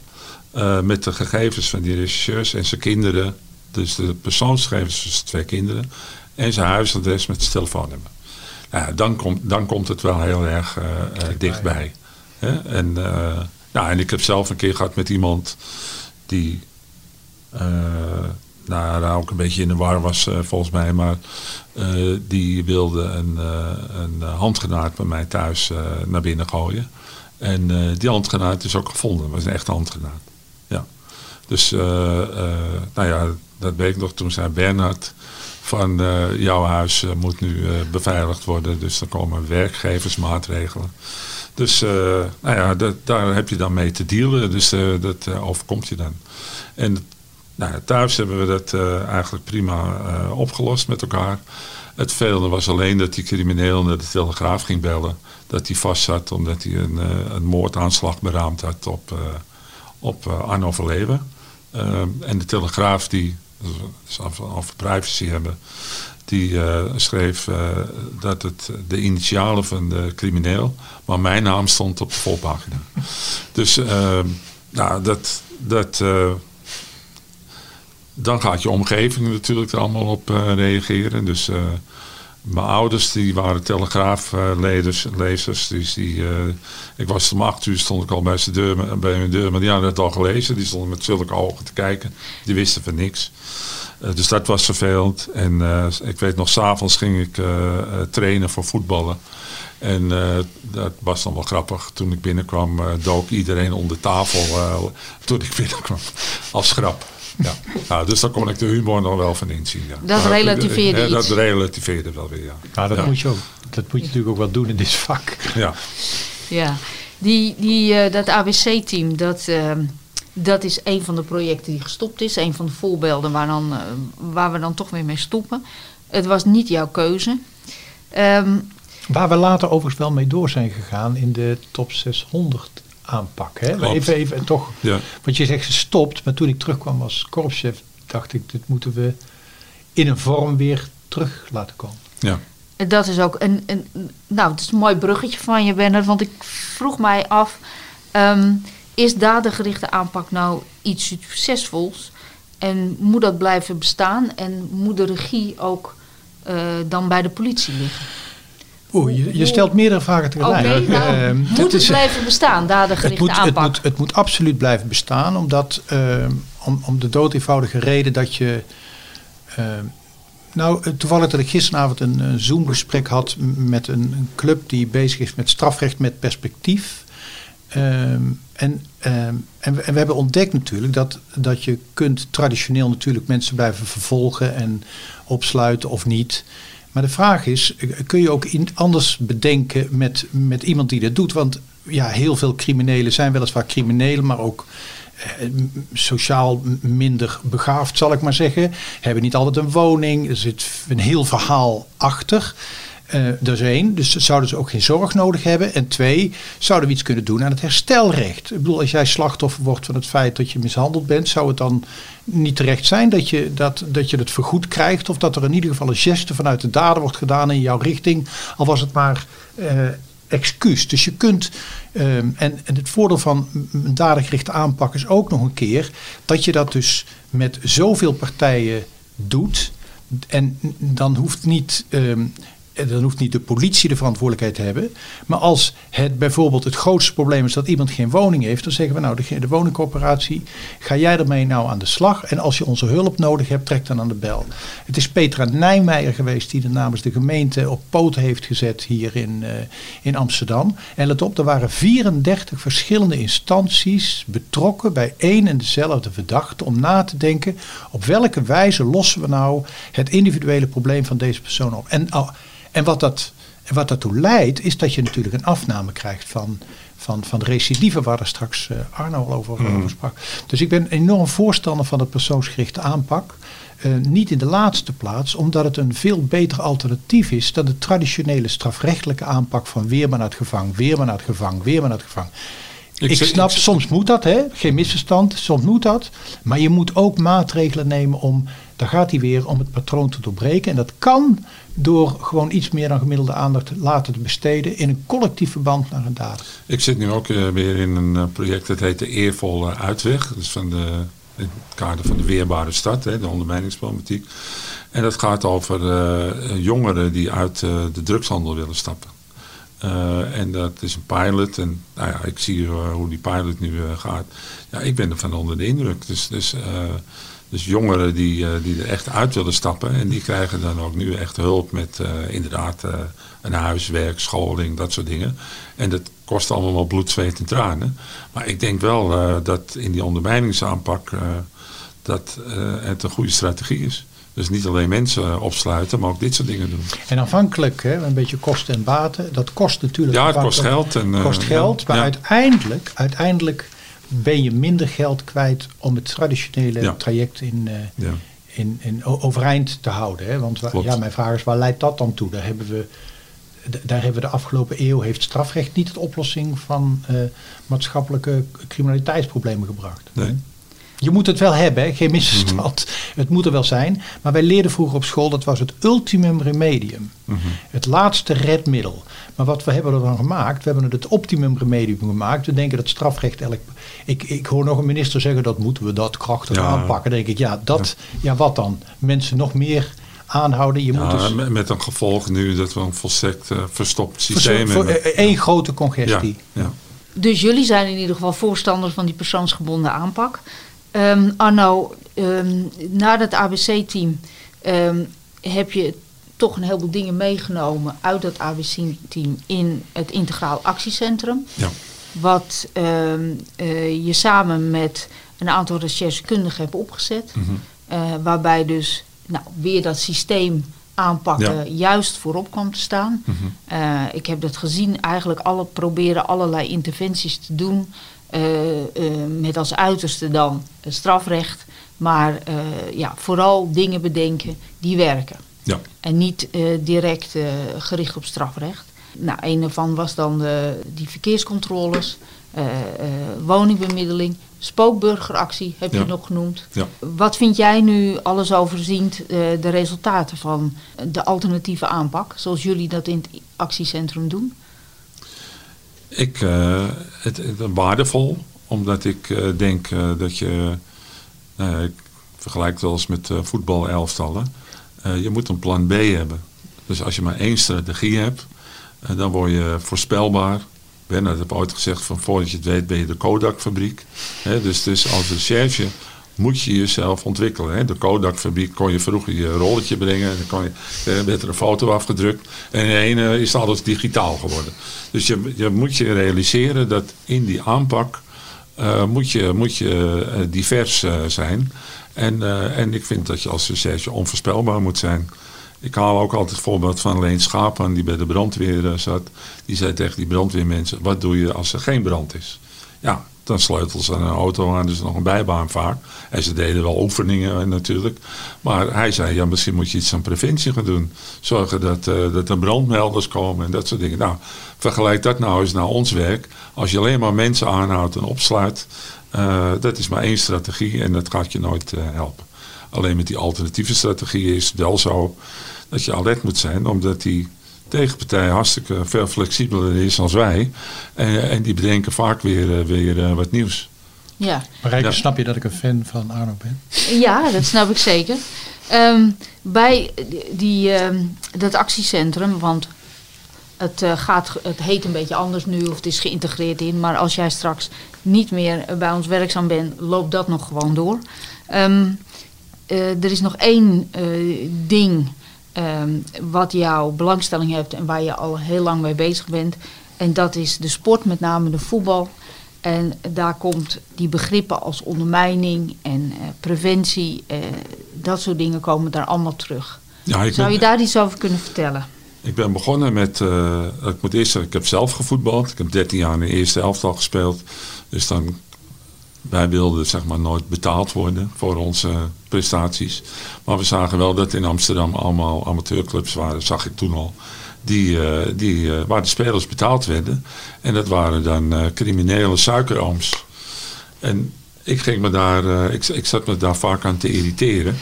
eh, met de gegevens van die regisseurs en zijn kinderen. Dus de persoonsgegevens van zijn twee kinderen. En zijn huisadres met zijn telefoonnummer. Nou, ja, dan, komt dan komt het wel heel erg dichtbij. Hè? En, nou, en ik heb zelf een keer gehad met iemand die nou, daar ook een beetje in de war was eh, volgens mij. Maar eh, die wilde een, eh, een bij mij thuis naar binnen gooien. En die handgranaat is ook gevonden. Was een echte handgranaat. Ja. Dus, nou ja, dat weet ik nog. Toen zei Bernhard van jouw huis moet nu beveiligd worden. Dus er komen werkgeversmaatregelen. Dus nou ja, daar heb je dan mee te dealen. Dus dat overkomt je dan. En nou, thuis hebben we dat eh, eigenlijk prima eh, opgelost met elkaar. Het vervelende was alleen dat die crimineel naar de Telegraaf ging bellen. Dat hij vast zat omdat hij een, eh, een moordaanslag beraamd had op, op Arno Verleven. Eh, en de Telegraaf die, dus over privacy hebben, die schreef dat het de initialen van de crimineel, maar mijn naam stond op de voorpagina. Dus nou, dat, dat, dan gaat je omgeving natuurlijk er allemaal op eh, reageren. Dus eh, mijn ouders die waren telegraaflezers. lezers, dus die, eh, ik was om acht uur stond ik al bij, deur, bij mijn deur. Maar die hadden het al gelezen. Die stonden met zulke ogen te kijken. Die wisten van niks. Eh, dus dat was vervelend. En eh, ik weet nog, s'avonds ging ik eh, eh, trainen voor voetballen. En eh, dat was dan wel grappig. Toen ik binnenkwam, eh, dook iedereen onder tafel eh, toen ik binnenkwam. Als grap. Ja. Nou, dus daar kon ik de humor nog wel van inzien. Ja. Dat Maar, relativeerde eh, Dat relativeerde wel weer, ja. Nou, dat, Ja. moet je ook, dat moet je natuurlijk ook wel doen in dit vak. Ja. Ja, die, die, eh, dat ABC-team, dat, ehm, Dat is een van de projecten die gestopt is. Een van de voorbeelden waar, dan, eh, waar we dan toch weer mee stoppen. Het was niet jouw keuze. Ehm, Waar we later overigens wel mee door zijn gegaan in de top 600 aanpak. Hè? Even, even toch, Ja. want je zegt gestopt, maar toen ik terugkwam als korpschef, dacht ik, dit moeten we in een vorm weer terug laten komen. Ja. Dat is ook een, een. Nou, het is een mooi bruggetje van je, Bernard. Want ik vroeg mij af: ehm, is dadengerichte aanpak nou iets succesvols? En moet dat blijven bestaan? En moet de regie ook eh, dan bij de politie liggen? Oeh, je, je stelt meerdere vragen tegelijk. nou, Ehm, moet het is- blijven bestaan, het dadengerichte moet, het, aanpak? moet, het moet absoluut blijven bestaan, omdat ehm, om, om de dood eenvoudige reden dat je. ehm, nou, eh, toevallig dat ik gisteravond een, een Zoom-gesprek had met een, een club die bezig is met strafrecht met perspectief. En, en we hebben ontdekt natuurlijk dat, dat je kunt traditioneel natuurlijk mensen blijven vervolgen en opsluiten of niet. Maar de vraag is, kun je ook anders bedenken met, met iemand die dat doet? Want ja, heel veel criminelen zijn weliswaar criminelen, maar ook eh, sociaal minder begaafd, zal ik maar zeggen. Hebben niet altijd een woning. Er zit een heel verhaal achter. Eh, dat is één. Dus zouden ze ook geen zorg nodig hebben. En twee, zouden we iets kunnen doen aan het herstelrecht. Ik bedoel, als jij slachtoffer wordt van het feit dat je mishandeld bent, zou het dan niet terecht zijn dat je, dat, dat je het vergoed krijgt? Of dat er in ieder geval een geste vanuit de dader wordt gedaan in jouw richting, al was het maar eh, excuus. Dus je kunt, ehm, en, en het voordeel van een dadergerichte aanpak is ook nog een keer dat je dat dus met zoveel partijen doet. En dan hoeft niet. ehm, dan hoeft niet de politie de verantwoordelijkheid te hebben. Maar als het bijvoorbeeld het grootste probleem is dat iemand geen woning heeft, dan zeggen we nou, de, de woningcorporatie, ga jij ermee nou aan de slag? En als je onze hulp nodig hebt, trek dan aan de bel. Het is Petra Nijmeijer geweest die er namens de gemeente op poot heeft gezet hier in, eh, in Amsterdam. En let op, er waren 34 verschillende instanties betrokken bij één en dezelfde verdachte om na te denken op welke wijze lossen we nou het individuele probleem van deze persoon op. En, en wat dat wat daartoe leidt, is dat je natuurlijk een afname krijgt van, van, van de recidive, waar er straks eh, Arno al over, Mhm. over sprak. Dus ik ben enorm voorstander van de persoonsgerichte aanpak. Eh, niet in de laatste plaats, omdat het een veel beter alternatief is dan de traditionele strafrechtelijke aanpak van weer maar naar het gevang, weer maar naar het gevang, weer maar naar het gevang. Ik, snap, ik- soms moet dat, hè? geen misverstand, soms moet dat. Maar je moet ook maatregelen nemen om, daar gaat hij weer, om het patroon te doorbreken. En dat kan door gewoon iets meer dan gemiddelde aandacht laten te besteden in een collectief verband naar een dader. Ik zit nu ook eh, weer in een eh, project dat heet de Eervolle Uitweg. Dus van de, in het kader van de weerbare stad, hè, de ondermijningsproblematiek. En dat gaat over eh, jongeren die uit de drugshandel willen stappen. En dat is een pilot. En nou ja, ik zie hoe die pilot nu gaat. Ja, ik ben ervan onder de indruk. Dus, dus, dus jongeren die, eh, die er echt uit willen stappen. En die krijgen dan ook nu echt hulp met eh, inderdaad eh, een huiswerk, scholing, dat soort dingen. En dat kost allemaal wel bloed, zweet en tranen. Maar ik denk wel dat in die ondermijningsaanpak dat het een goede strategie is. Dus niet alleen mensen opsluiten, maar ook dit soort dingen doen. En aanvankelijk, hè, een beetje kosten en baten, dat kost natuurlijk. Ja, het kost geld. En, kost geld, maar ja. uiteindelijk, uiteindelijk ben je minder geld kwijt om het traditionele Ja. traject in, eh, Ja. in, in overeind te houden. Hè? Want Klopt. ja, mijn vraag is, waar leidt dat dan toe? Daar hebben we, daar hebben we de afgelopen eeuw, heeft strafrecht niet de oplossing van eh, maatschappelijke criminaliteitsproblemen gebracht. Nee. Je moet het wel hebben, hè? geen misverstand. Het moet er wel zijn. Maar wij leerden vroeger op school, dat was het ultimum remedium. Mhm. Het laatste redmiddel. Maar wat we hebben er dan gemaakt, we hebben het optimum remedium gemaakt. We denken dat strafrecht elk... Ik, ik hoor nog een minister zeggen, dat moeten we dat krachtig Ja. aanpakken. Dan denk ik, ja, dat, ja, wat dan? Mensen nog meer aanhouden. Je moet dus... met, met een gevolg nu dat we een volstrekt eh, verstopt systeem hebben. eh, één grote ja, congestie. ja. Dus jullie zijn in ieder geval voorstander van die persoonsgebonden aanpak. Ehm, Arno, ehm, na het ABC-team ehm, heb je toch een heleboel dingen meegenomen uit dat ABC-team in het Integraal Actiecentrum. Ja. Wat eh, je samen met een aantal recherchekundigen hebt opgezet. Eh, waarbij dus nou, weer dat systeem aanpakken Ja. juist voorop kwam te staan. Mhm. Eh, ik heb dat gezien, eigenlijk alle proberen allerlei interventies te doen. Eh, eh, met als uiterste dan strafrecht. Maar ja, vooral dingen bedenken die werken. Ja. En niet direct gericht op strafrecht. Nou, een daarvan was dan de, die verkeerscontroles, woningbemiddeling, spookburgeractie heb je nog genoemd. Ja. Wat vind jij nu alles overziend de resultaten van de alternatieve aanpak, zoals jullie dat in het actiecentrum doen? Ik, uh, het, het, waardevol, omdat ik uh, denk uh, dat je, ik vergelijk het wel eens met voetbalelftallen, je moet een plan B hebben. Dus als je maar één strategie hebt, dan word je voorspelbaar. Bernard heb ooit gezegd van voordat je het weet ben je de Kodak-fabriek. dus, dus als recherche moet je jezelf ontwikkelen. Hè. De Kodak-fabriek kon je vroeger je rolletje brengen. En dan kon je, eh, werd er een foto afgedrukt. En in ene is alles digitaal geworden. Dus je, je moet je realiseren dat in die aanpak uh, moet je, moet je uh, divers zijn. En, en ik vind dat je als recherche onvoorspelbaar moet zijn. Ik haal ook altijd het voorbeeld van Leen Schapen, die bij de brandweer zat. Die zei tegen die brandweermensen, wat doe je als er geen brand is? Ja, dan sleutels ze een auto aan, dus nog een bijbaan vaak. En ze deden wel oefeningen eh, natuurlijk. Maar hij zei, ja, misschien moet je iets aan preventie gaan doen. Zorgen dat, uh, dat er brandmelders komen en dat soort dingen. Nou, vergelijk dat nou eens naar ons werk. Als je alleen maar mensen aanhoudt en opsluit, uh, dat is maar één strategie en dat gaat je nooit helpen. Alleen met die alternatieve strategie is het wel zo dat je alert moet zijn, omdat die tegenpartij hartstikke veel flexibeler is dan wij. En, en die bedenken vaak weer, eh, weer uh, wat nieuws. Ja. Marijke, ja. snap je dat ik een fan van Arno ben? Ja, dat snap ik zeker. Um, bij die, um, dat actiecentrum, want het, uh, gaat, het heet een beetje anders nu of het is geïntegreerd in. Maar als jij straks niet meer bij ons werkzaam bent, loopt dat nog gewoon door. Um, uh, er is nog één uh, ding um, wat jouw belangstelling heeft en waar je al heel lang mee bezig bent. En dat is de sport, met name de voetbal. En daar komt die begrippen als ondermijning en uh, preventie, uh, dat soort dingen komen daar allemaal terug. Ja, Zou ben, je daar iets over kunnen vertellen? Ik ben begonnen met, uh, ik moet eerst ik heb zelf gevoetbald. Ik heb 13 jaar in de eerste elftal gespeeld. Dus dan wij wilden zeg maar nooit betaald worden voor onze prestaties. Maar we zagen wel dat in Amsterdam allemaal amateurclubs waren, zag ik toen al. Die, uh, die, uh, waar de spelers betaald werden. En dat waren dan uh, criminele suikerooms. En ik, ging me daar, ik, ik zat me daar vaak aan te irriteren.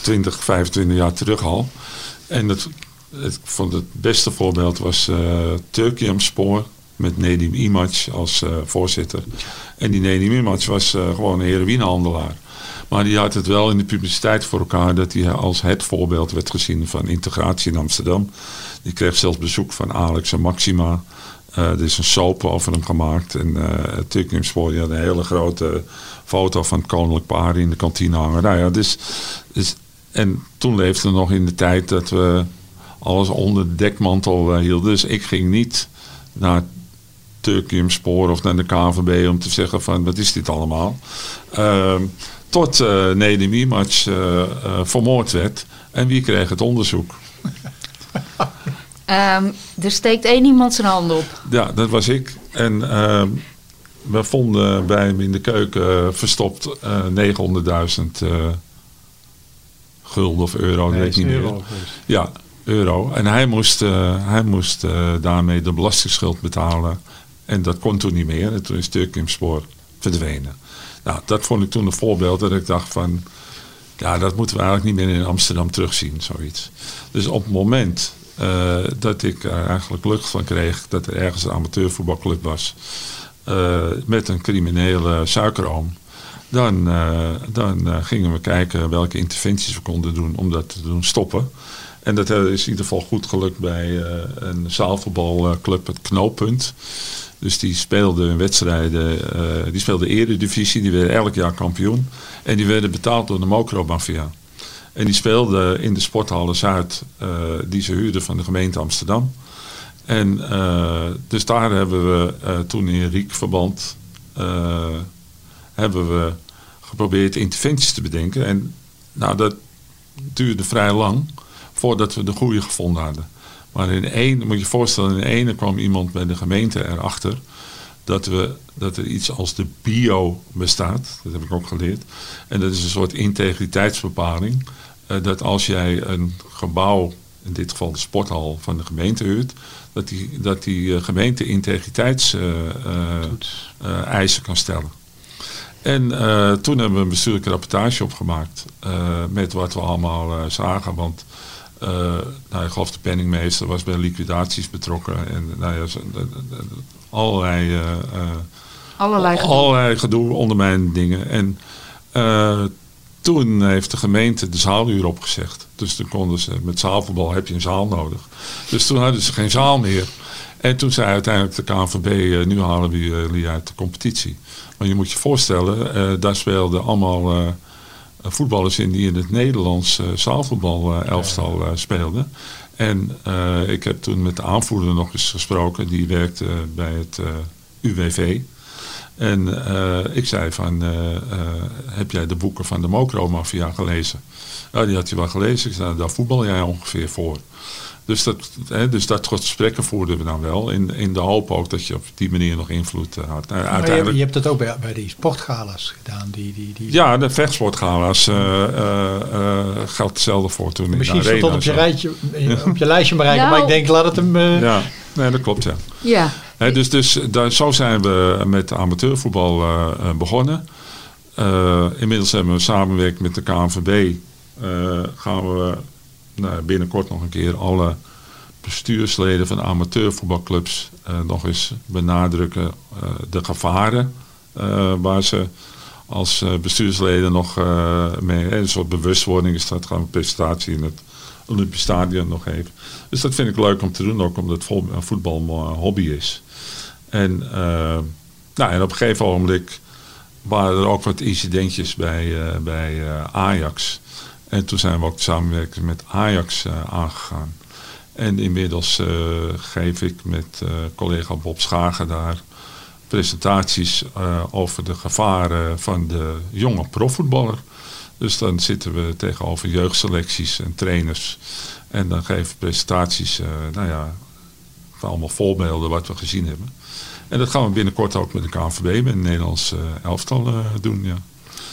20, 25 jaar terug al. En het, ik vond het beste voorbeeld was uh, met Nedim Imac als uh, voorzitter. En die Nedim Imac was uh, gewoon een heroïnehandelaar. Maar die had het wel in de publiciteit voor elkaar dat hij als het voorbeeld werd gezien van integratie in Amsterdam. Die kreeg zelfs bezoek van Alex en Maxima. Uh, er is een soap over hem gemaakt. En uh, Turkium had een hele grote foto van het koninklijk paar in de kantine hangen. Nou ja, dus, dus, en toen leefde nog in de tijd dat we alles onder de dekmantel hielden. Dus ik ging niet naar Turkium Spoor of naar de KVB om te zeggen van wat is dit allemaal. Uh, tot uh, Nedim Imac uh, uh, vermoord werd. En wie kreeg het onderzoek? um, er steekt één iemand zijn hand op. Ja, dat was ik. En uh, we vonden bij hem in de keuken verstopt 900.000 gulden of euro, nee, weet niet meer. Ja, euro. En hij moest, hij moest daarmee de belastingsschuld betalen en dat kon toen niet meer. En toen is Turkim Spoor verdwenen. Nou, dat vond ik toen een voorbeeld dat ik dacht van... Ja, dat moeten we eigenlijk niet meer in Amsterdam terugzien, zoiets. Dus op het moment uh, dat ik er eigenlijk lucht van kreeg... dat er ergens een amateurvoetbalclub was... Uh, met een criminele suikeroom... dan, uh, dan gingen we kijken welke interventies we konden doen om dat te doen stoppen. En dat is in ieder geval goed gelukt bij een zaalvoetbalclub, het Knooppunt... Dus die speelden wedstrijden, uh, die speelden eredivisie, die werden elk jaar kampioen. En die werden betaald door de Mokro-mafia. En die speelden in de sporthallen Zuid, uh, die ze huurden van de gemeente Amsterdam. En uh, dus daar hebben we toen in Riek-verband hebben we geprobeerd interventies te bedenken. En nou, dat duurde vrij lang voordat we de goede gevonden hadden. Maar in één, moet je je voorstellen, in ene kwam iemand bij de gemeente erachter dat, we, dat er iets als de bio bestaat. Dat heb ik ook geleerd. En dat is een soort integriteitsbepaling. Uh, dat als jij een gebouw, in dit geval de sporthal van de gemeente huurt, dat die, dat die gemeente integriteitseisen kan stellen. En toen hebben we een bestuurlijke rapportage opgemaakt met wat we allemaal zagen. Want uh, nou, ik geloof de penningmeester was bij liquidaties betrokken. En nou ja, allerlei, uh, allerlei, gedoe. allerlei gedoe onder mijn dingen. En toen heeft de gemeente de zaaluur opgezegd. Dus toen konden ze, met zaalvoetbal heb je een zaal nodig. Dus toen hadden ze geen zaal meer. En toen zei uiteindelijk de KNVB, nu halen we jullie uit de competitie. Maar je moet je voorstellen, daar speelden allemaal eh, voetballers in die in het Nederlands uh, zaalvoetbal uh, elftal speelden. En ik heb toen met de aanvoerder nog eens gesproken. Die werkte bij het UWV. En ik zei van, heb jij de boeken van de Mokro-mafia gelezen? Ja, die had hij wel gelezen. Ik zei, daar voetbal jij ongeveer voor. Dus dat, hè, dus dat gesprekken voerden we dan wel. In, in de hoop ook dat je op die manier nog invloed uh, had. Nou, uiteindelijk... je, je, hebt dat ook bij, bij die sportgala's gedaan. Die, die, die... Ja, de vechtsportgala's uh, uh, geldt hetzelfde voor toen. Misschien stond dat op je, rijtje, op je lijstje bereiken, nou, maar ik denk laat het hem... Ja, nee, dat klopt ja. ja. Hè, dus dus daar, zo zijn we met amateurvoetbal begonnen. inmiddels hebben we samenwerking met de KNVB. gaan we nou, binnenkort nog een keer alle bestuursleden van amateurvoetbalclubs uh, nog eens benadrukken uh, de gevaren uh, waar ze als bestuursleden nog mee, een soort bewustwording is dat gaan een presentatie in het Olympisch Stadion nog even. Dus dat vind ik leuk om te doen, ook omdat voetbal mijn hobby is. En, nou, en op een gegeven ogenblik waren er ook wat incidentjes bij, bij Ajax. En toen zijn we ook samenwerking met Ajax uh, aangegaan. En inmiddels uh, geef ik met uh, collega Bob Schagen daar presentaties over de gevaren van de jonge profvoetballer. Dus dan zitten we tegenover jeugdselecties en trainers. En dan geven we presentaties, nou ja, allemaal voorbeelden wat we gezien hebben. En dat gaan we binnenkort ook met de KNVB, met het Nederlands elftal doen, ja.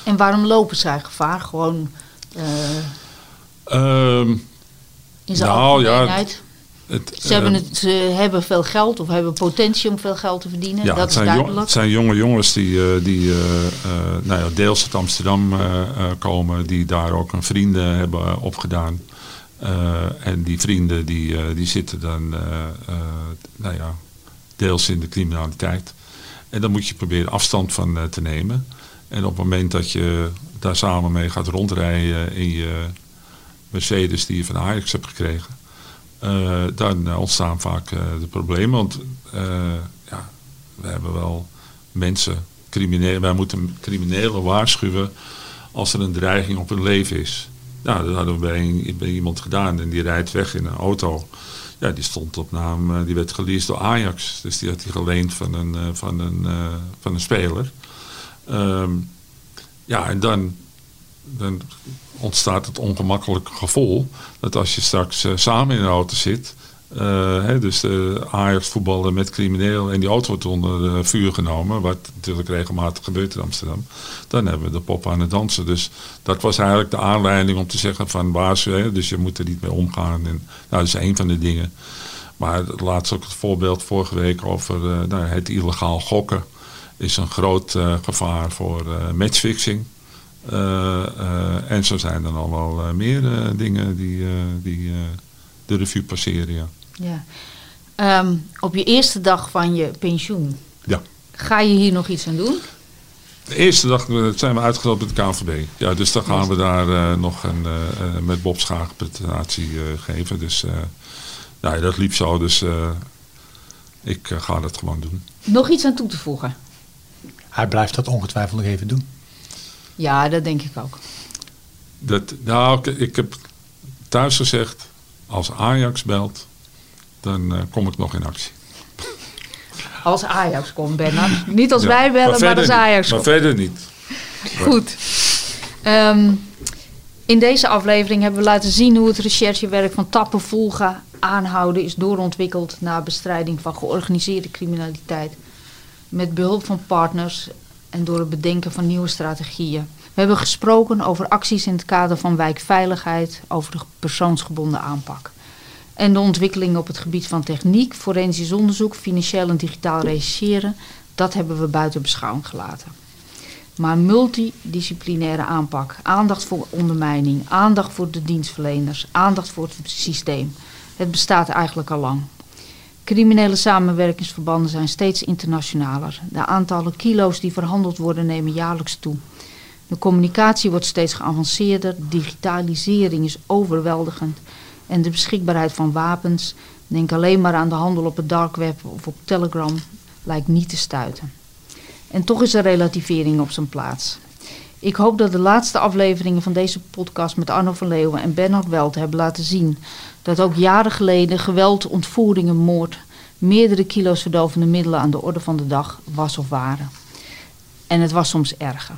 En waarom lopen zij gevaar? Gewoon um, in zijn nou, ja, het, ze, hebben het, ze hebben veel geld of hebben potentie om veel geld te verdienen. Ja, dat is duidelijk. het zijn jonge jongens die, uh, die uh, nou ja, deels uit Amsterdam komen. Die daar ook een vrienden hebben opgedaan. en die vrienden die, die zitten dan nou ja, deels in de criminaliteit. En dan moet je proberen afstand van te nemen. En op het moment dat je daar samen mee gaat rondrijden in je Mercedes die je van Ajax hebt gekregen. Uh, dan ontstaan vaak uh, de problemen. Want uh, ja, we hebben wel mensen, criminelen, wij moeten criminelen waarschuwen als er een dreiging op hun leven is. Nou, dat hadden we bij, bij iemand gedaan en die rijdt weg in een auto. Ja, die stond op naam, die werd geleased door Ajax. Dus die had hij geleend van een, van een, van een speler. Um, ja, en dan, dan ontstaat het ongemakkelijke gevoel dat als je straks uh, samen in een auto zit, uh, hè, dus de Ajax voetballen met crimineel en die auto wordt onder uh, vuur genomen, wat natuurlijk regelmatig gebeurt in Amsterdam, dan hebben we de pop aan het dansen. Dus dat was eigenlijk de aanleiding om te zeggen van baas, hè, dus je moet er niet mee omgaan. En, nou, dat is een van de dingen. Maar laatst ook het voorbeeld vorige week over nou, het illegaal gokken is een groot uh, gevaar voor uh, matchfixing. Uh, en zo zijn er nog wel meer dingen die, die de revue passeren. Ja. ja. Um, op je eerste dag van je pensioen, ja. ga je hier nog iets aan doen? De eerste dag zijn we uitgelopen met de KNVB. Ja, dus dan gaan we daar nog een, met Bob Schaag presentatie geven. Dus ja, dat liep zo, dus ik ga dat gewoon doen. Nog iets aan toe te voegen? Hij blijft dat ongetwijfeld nog even doen. Ja, dat denk ik ook. Dat, nou, ik heb thuis gezegd, als Ajax belt, dan uh, kom ik nog in actie. Als Ajax komt, Bernard. Niet als wij bellen, maar, als Ajax komt. Maar verder niet. Goed. Um, in deze aflevering hebben we laten zien hoe het recherchewerk van Tappen Volga aanhouden is doorontwikkeld naar bestrijding van georganiseerde criminaliteit met behulp van partners en door het bedenken van nieuwe strategieën. We hebben gesproken over acties in het kader van wijkveiligheid, over de persoonsgebonden aanpak. En de ontwikkelingen op het gebied van techniek, forensisch onderzoek, financieel en digitaal reageren, dat hebben we buiten beschouwing gelaten. Maar multidisciplinaire aanpak, aandacht voor ondermijning, aandacht voor de dienstverleners, aandacht voor het systeem. Het bestaat eigenlijk al lang. Criminele samenwerkingsverbanden zijn steeds internationaler. De aantallen kilo's die verhandeld worden nemen jaarlijks toe. De communicatie wordt steeds geavanceerder, digitalisering is overweldigend en de beschikbaarheid van wapens, denk alleen maar aan de handel op het dark web of op Telegram, lijkt niet te stuiten. En toch is er relativering op zijn plaats. Ik hoop dat de laatste afleveringen van deze podcast met Arno van Leeuwen en Bernard Welt hebben laten zien dat ook jaren geleden geweld, ontvoeringen, moord, meerdere kilo's verdovende middelen aan de orde van de dag was of waren. En het was soms erger.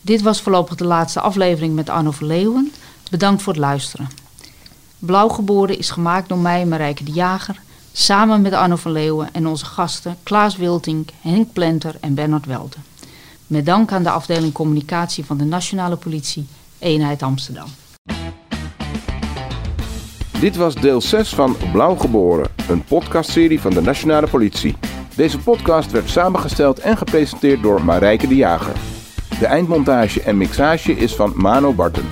Dit was voorlopig de laatste aflevering met Arno van Leeuwen. Bedankt voor het luisteren. Blauw geboren is gemaakt door mij, Marijke de Jager, samen met Arno van Leeuwen en onze gasten Klaas Wiltink, Henk Plenter en Bernard Welten. Met dank aan de afdeling communicatie van de Nationale Politie, eenheid Amsterdam. Dit was deel 6 van Blauw Geboren, een podcastserie van de Nationale Politie. Deze podcast werd samengesteld en gepresenteerd door Marijke de Jager. De eindmontage en mixage is van Mano Barton.